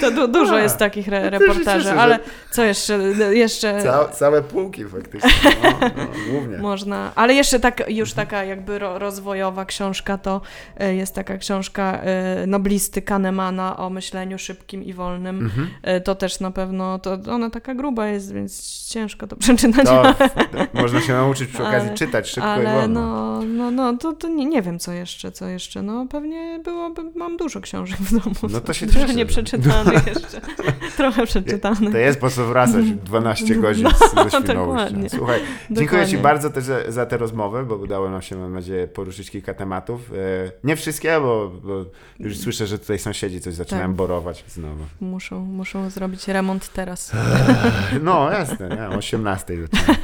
to du, dużo A, jest takich re, się reportaży, cieszę, ale co jeszcze? Jeszcze Ca, całe półki faktycznie, no, no, głównie. można. Ale jeszcze tak, już taka jakby ro, rozwojowa książka to e, jest taka książka e, noblisty Kahnemana o myśleniu szybkim i wolnym. Mhm. E, To też na pewno, to ona taka gruba jest, więc ciężko to przeczytać. To, to można się nauczyć przy okazji Ale- czytać szybko i Ale wolno. no, no, no to, to nie, nie wiem co jeszcze, co jeszcze. No pewnie byłoby, mam dużo książek w domu. No to się Dużo nieprzeczytanych jeszcze. Trochę przeczytanych. To jest po co wracać 12 godzin No, ze dokładnie. Słuchaj, dziękuję Ci Dokładnie. bardzo też za, za tę rozmowę, bo udało nam się, mam nadzieję, poruszyć kilka tematów. E, nie wszystkie, bo, bo już słyszę, że tutaj sąsiedzi coś zaczynają Tak. borować znowu. Muszą, muszą zrobić remont teraz. No jasne, nie? o 18 zaczynam.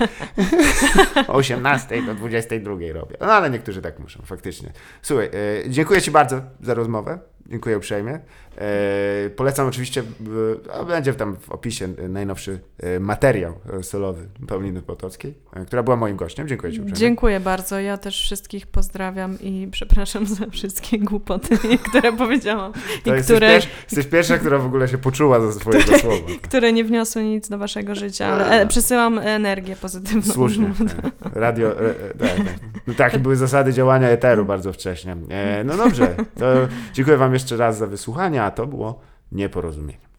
O 18 do 22 robię. No ale niektórzy tak muszą, faktycznie. Słuchaj, e, dziękuję Ci bardzo za rozmowę. Dziękuję uprzejmie. E, polecam oczywiście, e, a będzie tam w opisie najnowszy e, materiał solowy Pauliny Potockiej, która była moim gościem. Dziękuję Ci uprzejmie. Dziękuję bardzo. Ja też wszystkich pozdrawiam i przepraszam za wszystkie głupoty, które powiedziałam To i jesteś, które, pierwsza, jesteś pierwsza, która w ogóle się poczuła ze swojego słowa. które nie wniosły nic do waszego życia, ale przesyłam energię pozytywną. Słusznie. e, Radio. tak, tak. No, takie były zasady działania eteru bardzo wcześnie. No dobrze, to dziękuję Wam jeszcze raz za wysłuchanie, a to było nieporozumienie.